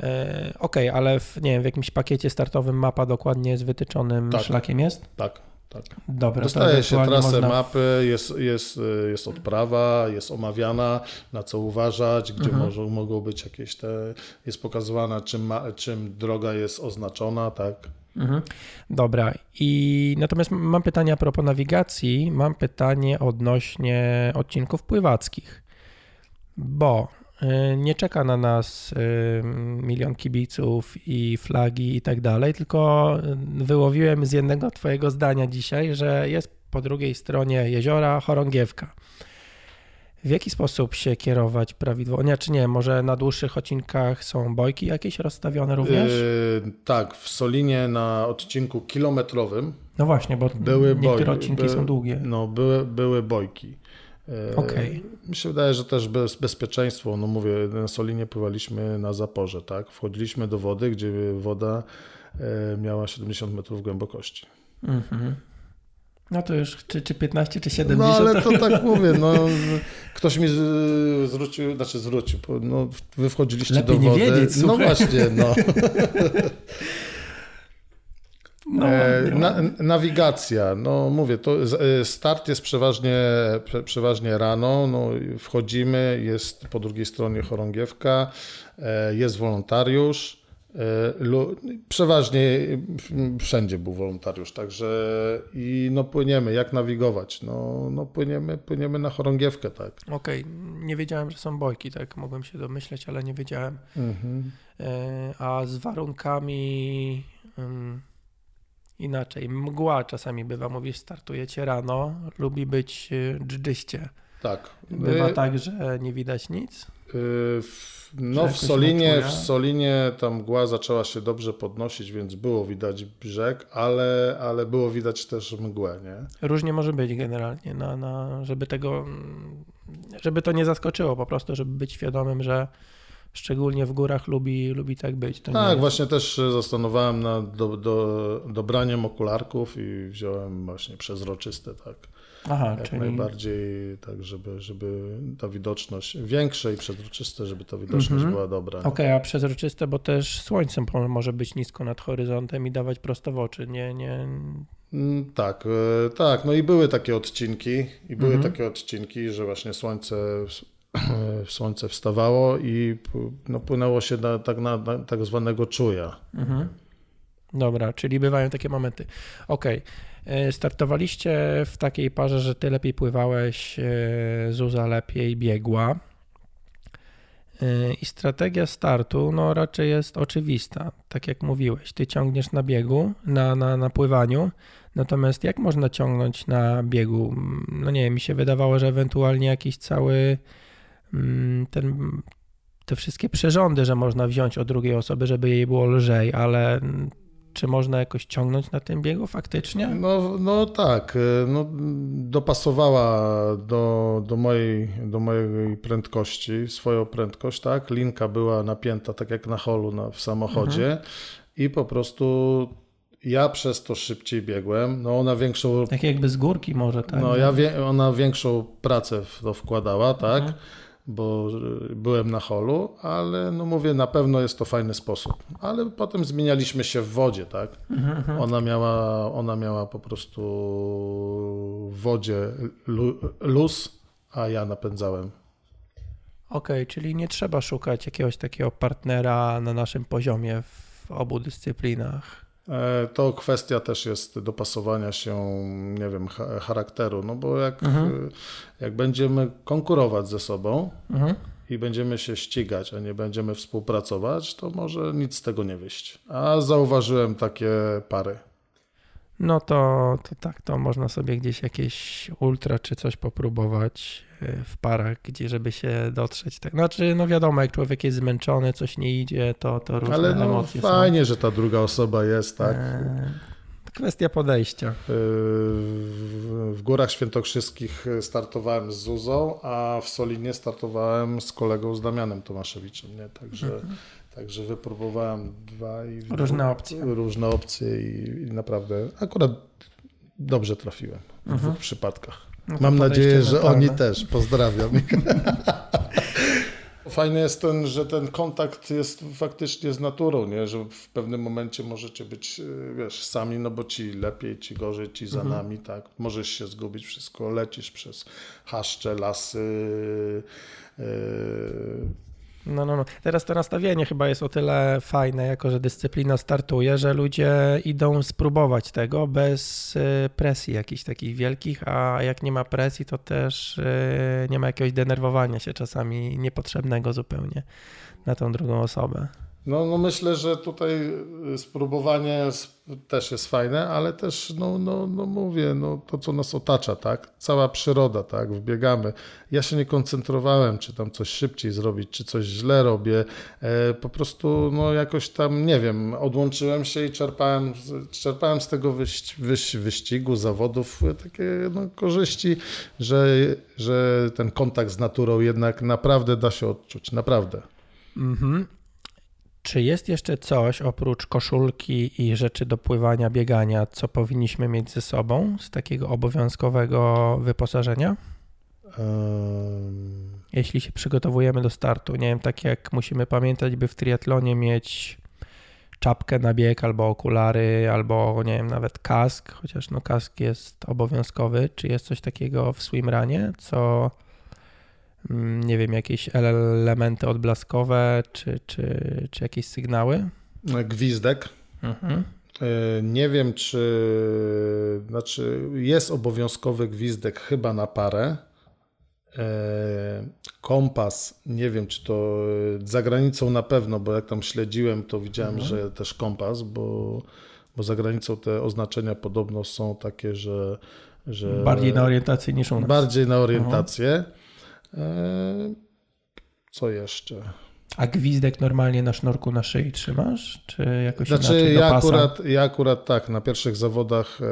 E, Okej, ale w, nie wiem, w jakimś pakiecie startowym mapa dokładnie z wytyczonym Tak. szlakiem jest? Tak, tak. Dobra, to Dostaje się trasę można- mapy, jest, jest, jest odprawa, jest omawiana, na co uważać, gdzie Mhm. może, mogą być jakieś te, jest pokazywana czym, ma, czym droga jest oznaczona, tak. Mhm. Dobra, i natomiast mam pytanie a propos nawigacji, mam pytanie odnośnie odcinków pływackich, bo nie czeka na nas y, milion kibiców i flagi i tak dalej, tylko y, wyłowiłem z jednego twojego zdania dzisiaj, że jest po drugiej stronie jeziora chorągiewka. W jaki sposób się kierować prawidłowo? Nie, czy nie, może na dłuższych odcinkach są bojki jakieś rozstawione również? Yy, tak, w Solinie na odcinku kilometrowym No właśnie, bo były niektóre boj- odcinki by- są długie. No, były, były bojki. E, Okej. Mi się wydaje, że też bez, bezpieczeństwo, no mówię, na Solinie pływaliśmy na zaporze, tak? Wchodziliśmy do wody, gdzie woda e, miała 70 metrów głębokości. Mhm. No to już czy, czy 15, czy No 70. ale to tak mówię, no ktoś mi zwrócił, znaczy zwrócił, no wy wchodziliście Lepiej do nie wody. wiedzieć, no słuchaj. właśnie, no. No, e, na, nawigacja, no mówię, to e, start jest przeważnie, przeważnie rano, no, wchodzimy, jest po drugiej stronie chorągiewka, e, jest wolontariusz, przeważnie wszędzie był wolontariusz, także i no płyniemy, jak nawigować, no, no płyniemy, płyniemy na chorągiewkę, tak. Okej, okay. nie wiedziałem, że są bojki, tak, mogłem się domyśleć, ale nie wiedziałem. Mhm. A z warunkami inaczej. Mgła czasami bywa, mówisz, startujecie rano, lubi być y, dżdżyście. Tak. Bywa y tak, że nie widać nic? Y no w Solinie, w Solinie ta mgła zaczęła się dobrze podnosić, więc było widać brzeg, ale, ale było widać też mgłę, nie? Różnie może być generalnie, na, na, żeby tego, żeby to nie zaskoczyło po prostu, żeby być świadomym, że szczególnie w górach lubi, lubi tak być. To tak, właśnie też zastanowałem nad do, do, dobraniem okularków i wziąłem właśnie przezroczyste, tak. Aha, Jak czyli... najbardziej tak, żeby, żeby ta widoczność większa i przezroczyste, żeby ta widoczność mhm. była dobra. Okej, okay, a przezroczyste, bo też słońcem może być nisko nad horyzontem i dawać prosto w oczy, nie, nie... Mm, tak, e, tak, no i były takie odcinki i były mhm. takie odcinki, że właśnie słońce słońce wstawało i no, płynęło się na, tak na, na tak zwanego czuja. Mhm. Dobra, czyli bywają takie momenty. Okej. Okay. Startowaliście w takiej parze, że ty lepiej pływałeś, e, Zuza lepiej biegła. E, I strategia startu no, raczej jest oczywista. Tak jak mówiłeś, ty ciągniesz na biegu, na, na, na pływaniu. Natomiast jak można ciągnąć na biegu? No nie mi się wydawało, że ewentualnie jakiś cały Mm, ten, te wszystkie przyrządy, że można wziąć od drugiej osoby, żeby jej było lżej, ale czy można jakoś ciągnąć na tym biegu faktycznie? No, no tak, y, no, dopasowała do, do, mojej, do mojej prędkości, swoją prędkość, tak? Linka była napięta tak jak na holu na, w samochodzie mhm. i po prostu ja przez to szybciej biegłem. No ona większą. Tak jakby z górki może, tak? No ja wie, ona większą pracę w to wkładała, tak? Mhm bo byłem na holu, ale no mówię, na pewno jest to fajny sposób. Ale potem zmienialiśmy się w wodzie, tak? Mhm. Ona miała, ona miała po prostu w wodzie luz, a ja napędzałem. Okej, okay, czyli nie trzeba szukać jakiegoś takiego partnera na naszym poziomie w obu dyscyplinach. E, to kwestia też jest dopasowania się, nie wiem, charakteru, no bo jak, mhm. jak będziemy konkurować ze sobą mhm. i będziemy się ścigać, a nie będziemy współpracować, to może nic z tego nie wyjść. A zauważyłem takie pary. No to, to tak, to można sobie gdzieś jakieś ultra czy coś popróbować w parach, gdzie żeby się dotrzeć. Tak. Znaczy, no wiadomo, jak człowiek jest zmęczony, coś nie idzie, to, to różne Ale no, emocje fajnie, są. że ta druga osoba jest, tak? E, kwestia podejścia. E, w Górach Świętokrzyskich startowałem z Zuzą, a w Solinie startowałem z kolegą z Damianem Tomaszewiczem, nie? Także... Mhm. Także wypróbowałem dwa i różne opcje. Różne opcje i, i naprawdę akurat dobrze trafiłem w mhm. dwóch przypadkach. No Mam nadzieję, że oni też. Pozdrawiam. Fajny jest ten, że ten kontakt jest faktycznie z naturą, nie? że w pewnym momencie możecie być, y, wiesz, sami, no bo ci lepiej, ci gorzej, ci za mhm. nami, tak? Możesz się zgubić wszystko, lecisz przez chaszcze, lasy, yy, no, no, no. Teraz to nastawienie chyba jest o tyle fajne, jako że dyscyplina startuje, że ludzie idą spróbować tego bez y, presji jakichś takich wielkich, a jak nie ma presji, to też y, nie ma jakiegoś denerwowania się czasami niepotrzebnego zupełnie na tą drugą osobę. No, no myślę, że tutaj y, spróbowanie też jest fajne, ale też, no, no, no mówię, no to co nas otacza, tak? Cała przyroda, tak? Wbiegamy. Ja się nie koncentrowałem, czy tam coś szybciej zrobić, czy coś źle robię. E, po prostu, no jakoś tam, nie wiem, odłączyłem się i czerpałem, czerpałem z tego wyś, wyś, wyścigu, zawodów takie no, korzyści, że, że ten kontakt z naturą jednak naprawdę da się odczuć, naprawdę. Mhm. Czy jest jeszcze coś oprócz koszulki i rzeczy do pływania, biegania, co powinniśmy mieć ze sobą z takiego obowiązkowego wyposażenia? Um... Jeśli się przygotowujemy do startu, nie wiem, tak jak musimy pamiętać, by w triatlonie mieć czapkę na bieg, albo okulary, albo nie wiem, nawet kask, chociaż no kask jest obowiązkowy. Czy jest coś takiego w swimranie, co nie wiem, jakieś elementy odblaskowe, czy, czy, czy jakieś sygnały? Gwizdek. Mhm. E, nie wiem, czy znaczy jest obowiązkowy gwizdek chyba na parę. E, kompas, nie wiem, czy to za granicą na pewno, bo jak tam śledziłem, to widziałem, mhm. że też kompas, bo, bo za granicą te oznaczenia podobno są takie, że. że bardziej na orientację niż u nas. Bardziej na orientację. Mhm. Co jeszcze? A gwizdek normalnie na sznurku na szyi trzymasz? Czy jakoś znaczy, inaczej ja akurat, ja akurat tak, na pierwszych zawodach e,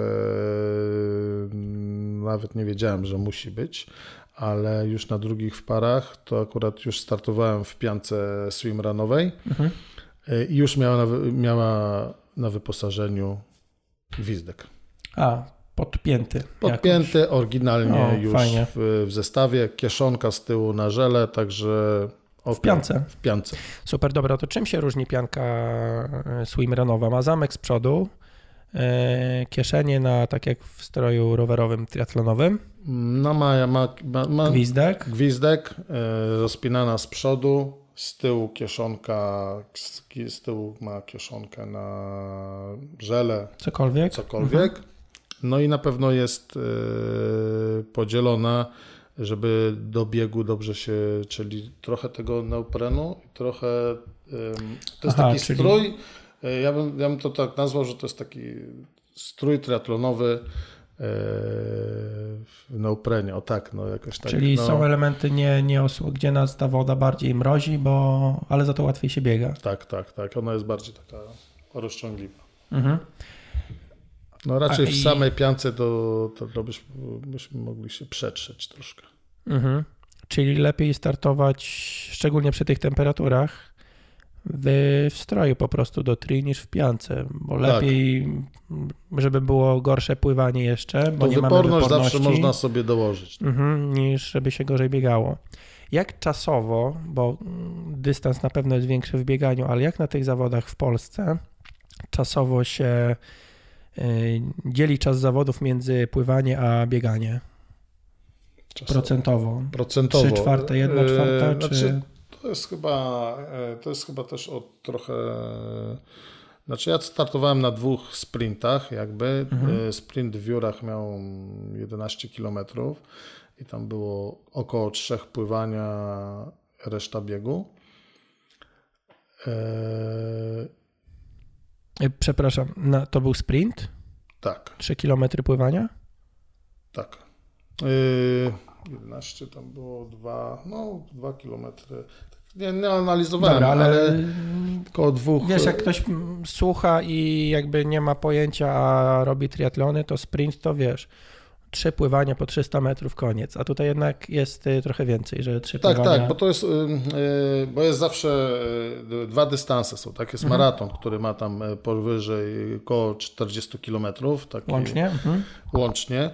nawet nie wiedziałem, że musi być, ale już na drugich w parach to akurat już startowałem w piance swimrunowej mhm. E, i już miała na, miała na wyposażeniu gwizdek. A, podpięty. Podpięty jakoś. oryginalnie o, już w, w, zestawie, kieszonka z tyłu na żele, także Okay. W piance. W piance. Super, dobra, to czym się różni pianka e, swimrunowa? Ma zamek z przodu, e, kieszenie na, tak jak w stroju rowerowym, triatlonowym. No ma, ma, ma, ma gwizdek. Gwizdek, e, rozpinana z przodu, z tyłu kieszonka, z, z tyłu ma kieszonkę na żele. Cokolwiek. Cokolwiek. Mhm. No i na pewno jest podzielona żeby do biegu dobrze się, czyli trochę tego neoprenu i trochę, to jest Aha, taki czyli... strój, e, ja bym, ja bym to tak nazwał, że to jest taki strój triatlonowy e, w neoprenie, o tak, no jakoś tak. Czyli no. są elementy nie, nie osło, gdzie nas ta woda bardziej mrozi, bo, ale za to łatwiej się biega. Tak, tak, tak, ona jest bardziej taka rozciągliwa. Mhm. No raczej A, w samej piance to, to, to byśmy, byśmy mogli się przetrzeć troszkę. Mhm. Czyli lepiej startować, szczególnie przy tych temperaturach, w, stroju po prostu do tri niż w piance, bo tak. lepiej, żeby było gorsze pływanie jeszcze, bo to nie mamy wyporność zawsze można sobie dołożyć. Mhm, niż żeby się gorzej biegało. Jak czasowo, bo dystans na pewno jest większy w bieganiu, ale jak na tych zawodach w Polsce czasowo się dzieli czas zawodów między pływanie a bieganie? Czasowo. Procentowo. Procentowo. Trzy czwarte, jedna y, czwarta? Znaczy, czy... to, jest chyba, y, to jest chyba też od trochę... Znaczy ja startowałem na dwóch sprintach jakby. Mhm. Sprint w Wiórach miał 11 km i tam było około trzech pływania, reszta biegu. E, przepraszam, na, to był sprint? Tak. 3 km pływania? Tak. Yy, 11 tam było 2, no 2 km. Nie, nie analizowałem, Dobra, ale, ale około dwóch. Wiesz, jak ktoś słucha i jakby nie ma pojęcia, a robi triatlony, to sprint to wiesz trzy pływania po 300 metrów, koniec. A tutaj jednak jest y, trochę więcej, że trzy tak, pływania... Tak, tak, bo to jest, y, y, bo jest zawsze dwa dystanse są, tak? Jest mhm. maraton, który ma tam powyżej około 40 kilometrów. Łącznie? Mhm. Łącznie.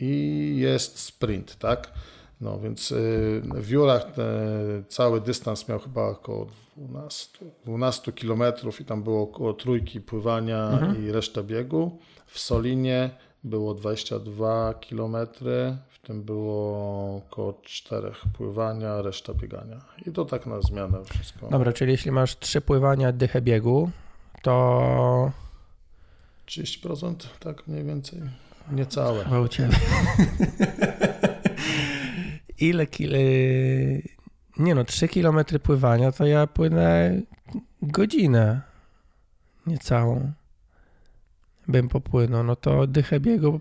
I jest sprint, tak? No więc w Jurach cały dystans miał chyba około 12, 12 kilometrów i tam było około trójki pływania mhm. i reszta biegu. W Solinie było 22 km, w tym było około 4 pływania, reszta biegania. I to tak na zmianę wszystko. Dobra, czyli jeśli masz 3 pływania, dychę biegu, to... 30%, tak mniej więcej. Niecałe. Chyba u Ciebie. Ile kil... Nie no, 3 km pływania to ja płynę godzinę niecałą bym popłynął, no to dychę biegu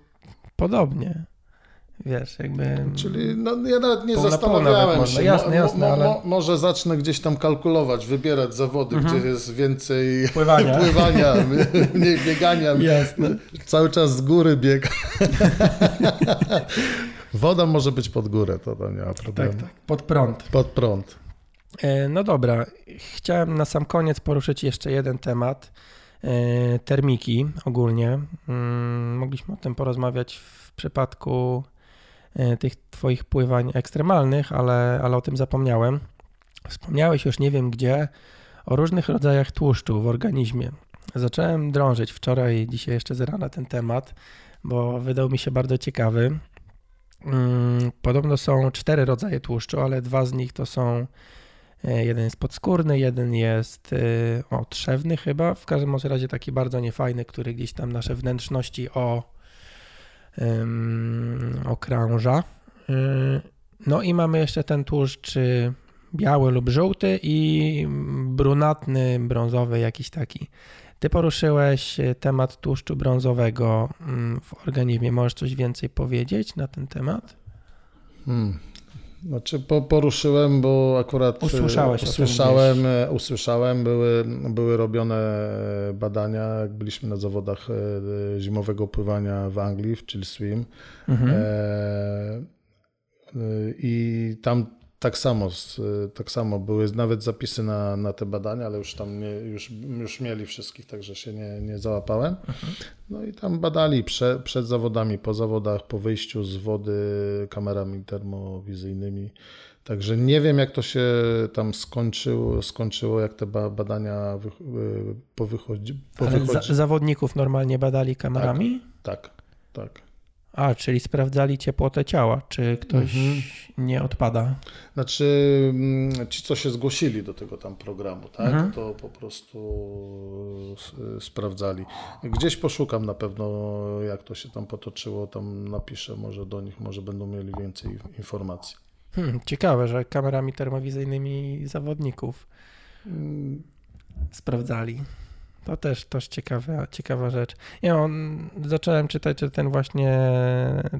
podobnie. Wiesz, jakby. Czyli no, ja nawet nie zastanawiałem nawet się. Jasne, jasne, mo, mo, ale... Może zacznę gdzieś tam kalkulować, wybierać zawody, mhm. gdzie jest więcej pływania, pływania mniej biegania. Jasne. Cały czas z góry bieg. Woda może być pod górę, to, to nie ma problemu. Tak, tak. Pod prąd. Pod prąd. E, no dobra, chciałem na sam koniec poruszyć jeszcze jeden temat termiki ogólnie. Mm, mogliśmy o tym porozmawiać w przypadku e, tych Twoich pływań ekstremalnych, ale, ale o tym zapomniałem. Wspomniałeś już nie wiem gdzie o różnych rodzajach tłuszczu w organizmie. Zacząłem drążyć wczoraj i dzisiaj jeszcze z rana ten temat, bo wydał mi się bardzo ciekawy. Mm, podobno są cztery rodzaje tłuszczu, ale dwa z nich to są e, jeden jest podskórny, jeden jest e, o, trzewny chyba, w każdym razie taki bardzo niefajny, który gdzieś tam nasze wnętrzności o, um, okrąża. E, no i mamy jeszcze ten tłuszcz biały lub żółty i brunatny, brązowy jakiś taki. Ty poruszyłeś e, temat tłuszczu brązowego mm, w organizmie. Możesz coś więcej powiedzieć na ten temat? Hmm. Znaczy po, poruszyłem, bo akurat e, Usłyszałeś usłyszałem, e, usłyszałem były, były robione badania, jak byliśmy na zawodach zimowego pływania w Anglii, w Chill Swim. Mhm. E, I tam tak samo, tak samo były nawet zapisy na, na te badania, ale już tam nie, już, już mieli wszystkich, także się nie, nie załapałem. No i tam badali prze, przed zawodami, po zawodach, po wyjściu z wody kamerami termowizyjnymi. Także nie wiem, jak to się tam skończyło, skończyło jak te badania wy, powychodzi, powychodzi. Ale za, zawodników normalnie badali kamerami? Tak, tak. tak. A, czyli sprawdzali ciepłotę ciała, czy ktoś mhm. nie odpada? Znaczy, mm, ci, co się zgłosili do tego tam programu, tak, mhm. to po prostu sprawdzali. Gdzieś poszukam na pewno, jak to się tam potoczyło, tam napiszę może do nich, może będą mieli więcej informacji. Hmm, ciekawe, że kamerami termowizyjnymi zawodników hmm. sprawdzali. To też, też ciekawa, ciekawa rzecz. Ja on, zacząłem czytać, że ten właśnie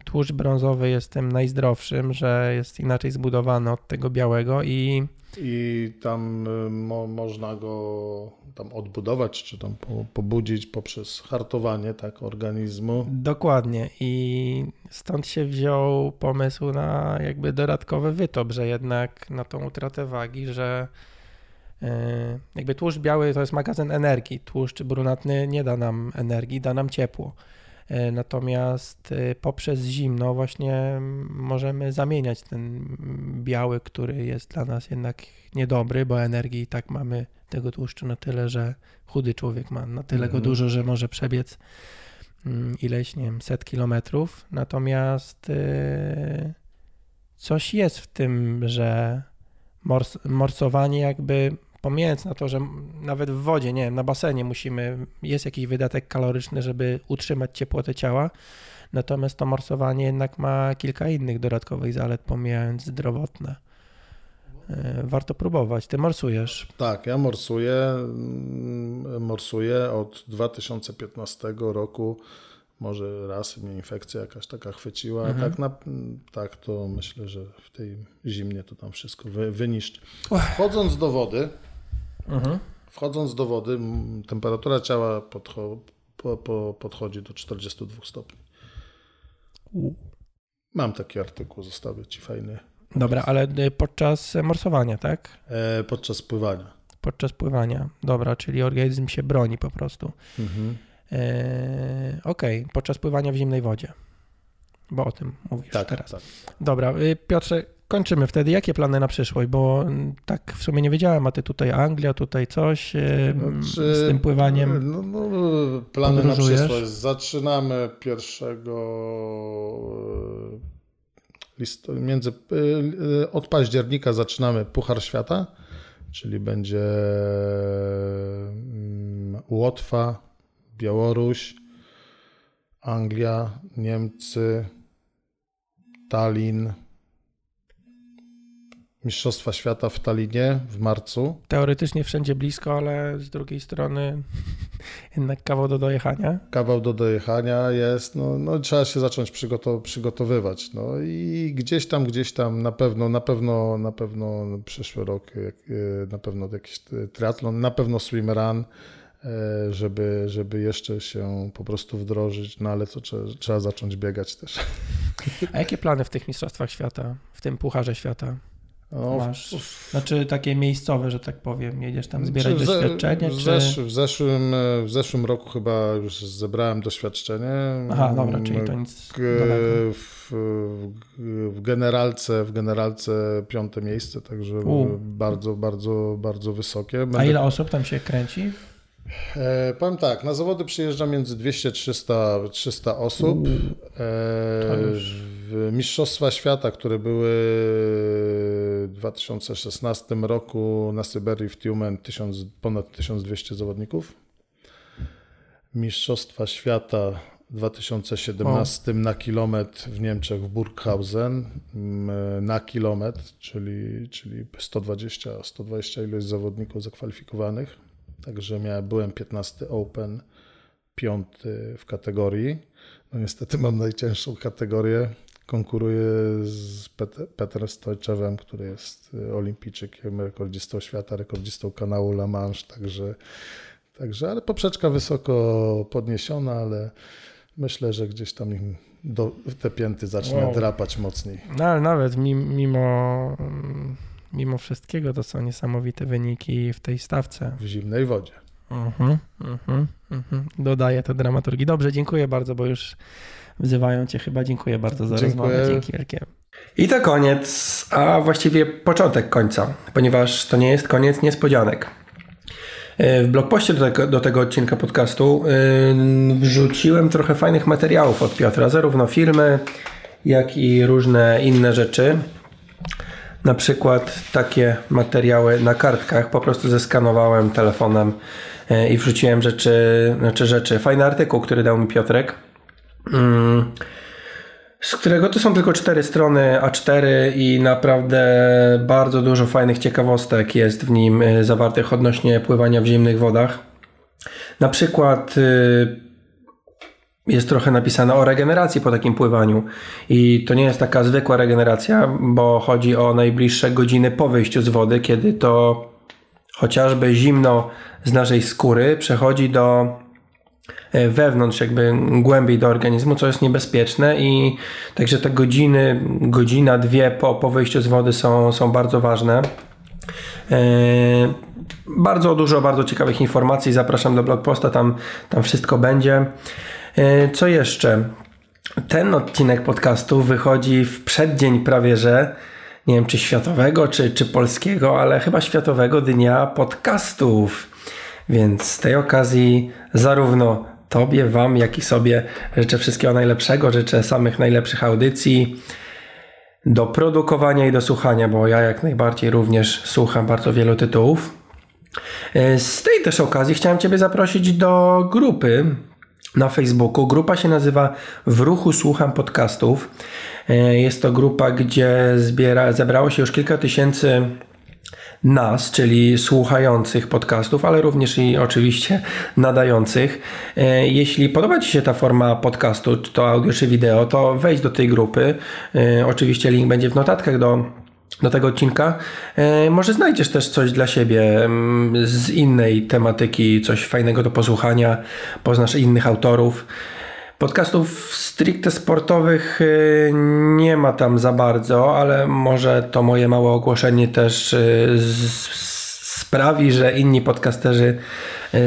tłuszcz brązowy jest tym najzdrowszym, że jest inaczej zbudowany od tego białego i... I tam y, mo, można go tam odbudować, czy tam po, pobudzić poprzez hartowanie tak, organizmu. Dokładnie i stąd się wziął pomysł na jakby dodatkowy wytop, że jednak na tą utratę wagi, że jakby tłuszcz biały to jest magazyn energii, tłuszcz brunatny nie da nam energii, da nam ciepło. E, natomiast e, poprzez zimno właśnie możemy zamieniać ten biały, który jest dla nas jednak niedobry, bo energii i tak mamy tego tłuszczu na tyle, że chudy człowiek ma na tyle go mhm. dużo, że może przebiec mm, ileś, nie wiem, set kilometrów. Natomiast coś jest w tym, że mors morsowanie jakby pomijając na to, że nawet w wodzie, nie wiem, na basenie musimy, jest jakiś wydatek kaloryczny, żeby utrzymać ciepłotę ciała, natomiast to morsowanie jednak ma kilka innych dodatkowych zalet, pomijając zdrowotne. E, warto próbować. Ty morsujesz. Tak, ja morsuję. Mm, morsuję od 2015 roku. Może raz mnie infekcja jakaś taka chwyciła. Mhm. Tak, na, tak, to myślę, że w tej zimnie to tam wszystko wy, wyniszczy. Wchodząc do wody, Mhm. Wchodząc do wody, temperatura ciała podcho po, po, podchodzi do 42 stopni. U. Mam taki artykuł, zostawię Ci fajny. Dobra, ale y, podczas morsowania, tak? E, podczas pływania. Podczas pływania, dobra, czyli organizm się broni po prostu. Mhm. E, Okej, okay. podczas pływania w zimnej wodzie, bo o tym mówisz tak, teraz. Tak. Dobra, y, Piotrze, kończymy wtedy. Jakie plany na przyszłość? Bo tak w sumie nie wiedziałem, a ty tutaj Anglia, tutaj coś znaczy, z tym pływaniem. No, no, plany na przyszłość. Zaczynamy pierwszego e, list, między, e, od października zaczynamy Puchar Świata, czyli będzie mm, Łotwa, Białoruś, Anglia, Niemcy, Tallinn, Mistrzostwa Świata w Talinie w marcu. Teoretycznie wszędzie blisko, ale z drugiej strony jednak kawał do dojechania. Kawał do dojechania jest, no, no trzeba się zacząć przygotow przygotowywać. No i gdzieś tam, gdzieś tam na pewno, na pewno, na pewno przyszły rok, e, na pewno jakiś triatlon, na pewno swimrun, e, żeby, żeby jeszcze się po prostu wdrożyć, no ale to trzeba, trzeba zacząć biegać też. A jakie plany w tych Mistrzostwach Świata, w tym Pucharze Świata? No, masz? Znaczy takie miejscowe, że tak powiem, jedziesz tam zbierać w, doświadczenie? W, zesz, w, zeszłym, w zeszłym roku chyba już zebrałem doświadczenie. Aha, dobra, czyli to nic w, w, generalce, w generalce piąte miejsce, także U. bardzo, bardzo, bardzo wysokie. Będę... A ile osób tam się kręci? E, powiem tak, na zawody przyjeżdża między 200-300 300 osób. E, Mistrzostwa Świata, które były w 2016 roku na Syberii w Tiumen, ponad 1200 zawodników. Mistrzostwa Świata w 2017 o. na kilometr w Niemczech w Burghausen na kilometr, czyli, czyli 120, 120 ilość zawodników zakwalifikowanych. Także miałem, byłem 15 Open, piąty w kategorii. No niestety mam najcięższą kategorię. Konkuruję z Pet Petrem Stojczewem, który jest olimpijczykiem, rekordzistą świata, rekordzistą kanału La Manche, także, także ale poprzeczka wysoko podniesiona, ale myślę, że gdzieś tam do, te pięty zacznę wow. drapać mocniej. No ale nawet mimo mimo wszystkiego to są niesamowite wyniki w tej stawce. W zimnej wodzie. Uh-huh, uh-huh, uh-huh. Dodaję to dramaturgii. Dobrze, dziękuję bardzo, bo już wzywają cię chyba. Dziękuję bardzo za dziękuję. rozmowę. Dzięki wielkie. I to koniec, a właściwie początek końca, ponieważ to nie jest koniec niespodzianek. E, w blogpoście do tego, do tego odcinka podcastu yy, wrzuciłem trochę fajnych materiałów od Piotra, zarówno filmy, jak i różne inne rzeczy na przykład takie materiały na kartkach, po prostu zeskanowałem telefonem e, i wrzuciłem rzeczy, znaczy rzeczy. Fajny artykuł, który dał mi Piotrek, z którego to są tylko cztery strony A4 i naprawdę bardzo dużo fajnych ciekawostek jest w nim e, zawartych odnośnie pływania w zimnych wodach. Na przykład y, jest trochę napisane o regeneracji po takim pływaniu. I to nie jest taka zwykła regeneracja, bo chodzi o najbliższe godziny po wyjściu z wody, kiedy to chociażby zimno z naszej skóry przechodzi do wewnątrz, jakby głębiej do organizmu, co jest niebezpieczne i także te godziny, godzina, dwie po, po wyjściu z wody są, są bardzo ważne. E, bardzo dużo, bardzo ciekawych informacji. Zapraszam do blogposta, tam, tam wszystko będzie. E, co jeszcze? Ten odcinek podcastu wychodzi w przeddzień prawie że nie wiem czy światowego, czy, czy polskiego, ale chyba światowego dnia podcastów. Więc z tej okazji zarówno Tobie, Wam, jak i sobie życzę wszystkiego najlepszego, życzę samych najlepszych audycji do produkowania i do słuchania, bo ja jak najbardziej również słucham bardzo wielu tytułów. E, z tej też okazji chciałem Ciebie zaprosić do grupy na Facebooku. Grupa się nazywa W ruchu słucham podcastów. E, jest to grupa, gdzie zbiera, zebrało się już kilka tysięcy nas, czyli słuchających podcastów, ale również i oczywiście nadających. E, jeśli podoba Ci się ta forma podcastu, czy to audio, czy wideo, to wejdź do tej grupy. E, oczywiście link będzie w notatkach do do tego odcinka. E, może znajdziesz też coś dla siebie mm, z innej tematyki, coś fajnego do posłuchania, poznasz innych autorów. Podcastów stricte sportowych e, nie ma tam za bardzo, ale może to moje małe ogłoszenie też e, sprawi, że inni podcasterzy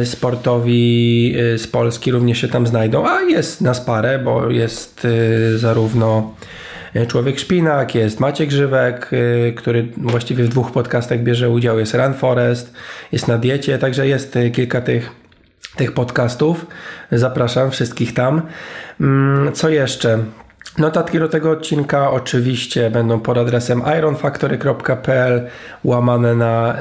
sportowi z Polski również się tam znajdą. A jest nas parę, bo jest zarówno Człowiek Szpinak, jest Maciek Grzywek, który właściwie w dwóch podcastach bierze udział, jest Run Forest, jest na diecie, także jest kilka tych, tych podcastów. Zapraszam wszystkich tam. Mm, co jeszcze? Notatki do tego odcinka oczywiście będą pod adresem ironfactory.pl łamane na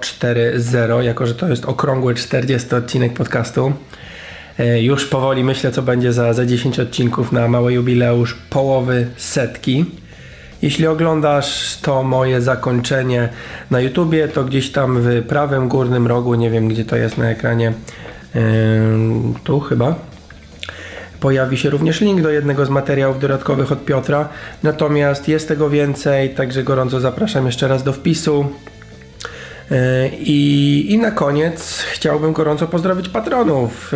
040, jako że to jest okrągły 40 odcinek podcastu. E, już powoli myślę, co będzie za, za 10 odcinków na mały jubileusz połowy setki. Jeśli oglądasz to moje zakończenie na YouTubie, to gdzieś tam w prawym górnym rogu, nie wiem gdzie to jest na ekranie, yy, tu chyba, pojawi się również link do jednego z materiałów dodatkowych od Piotra. Natomiast jest tego więcej, także gorąco zapraszam jeszcze raz do wpisu. E, I, I na koniec chciałbym gorąco pozdrowić patronów.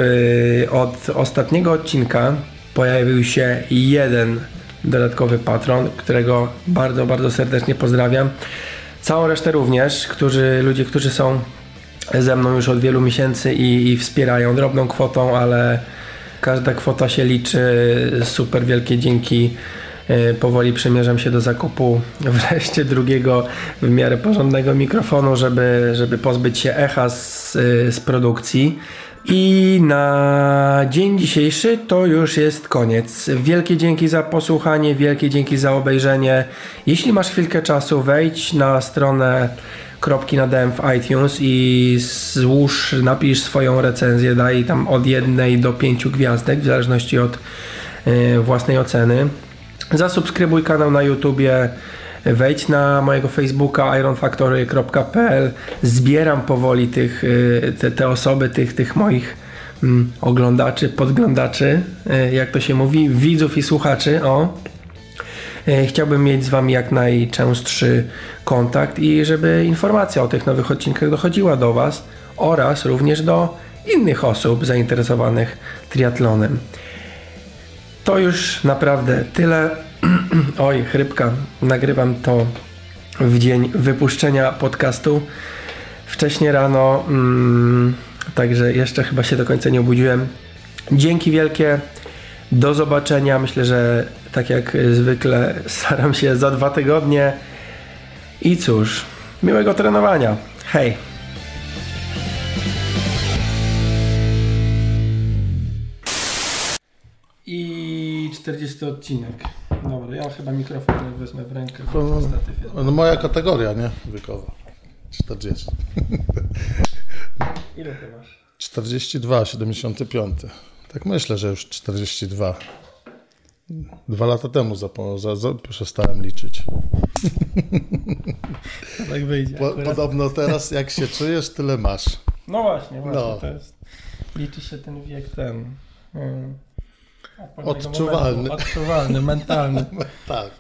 E, od ostatniego odcinka pojawił się jeden dodatkowy patron, którego bardzo, bardzo serdecznie pozdrawiam. całą resztę również, którzy, ludzie, którzy są ze mną już od wielu miesięcy i, i wspierają drobną kwotą, ale każda kwota się liczy. Super wielkie dzięki. E, Powoli przymierzam się do zakupu wreszcie drugiego w miarę porządnego mikrofonu, żeby, żeby pozbyć się echa z, z produkcji. I na dzień dzisiejszy to już jest koniec. Wielkie dzięki za posłuchanie, wielkie dzięki za obejrzenie. Jeśli masz chwilkę czasu, wejdź na stronę kropki na DM w iTunes i złóż, napisz swoją recenzję, daj tam od jednej do pięciu gwiazdek, w zależności od y, własnej oceny. Zasubskrybuj kanał na YouTubie, wejdź na mojego Facebooka ironfactory.pl. Zbieram powoli tych, y, te, te osoby, tych, tych moich mm, oglądaczy, podglądaczy, y, jak to się mówi, widzów i słuchaczy. O, E, Chciałbym mieć z Wami jak najczęstszy kontakt i żeby informacja o tych nowych odcinkach dochodziła do Was oraz również do innych osób zainteresowanych triatlonem. To już naprawdę tyle. Oj, chrypka. Nagrywam to w dzień wypuszczenia podcastu. Wcześnie rano, mm, także jeszcze chyba się do końca nie obudziłem. Dzięki wielkie. Do zobaczenia. Myślę, że tak jak zwykle staram się za dwa tygodnie. I cóż, miłego trenowania. Hej! 40 odcinek. Dobra, ja chyba mikrofon wezmę w rękę. No, jest- no moja kategoria, nie? Wiekowa. 40. Ile ty masz? 42, 75. Tak myślę, że już 42. Dwa lata temu zapo- za, za, przestałem liczyć. Tak wyjdzie. Po, podobno teraz jak się czujesz, tyle masz. No właśnie, właśnie. No. To jest, liczy się ten wiek ten. Hmm, Odczuwalny. Momentu, odczuwalny, mentalny. Tak.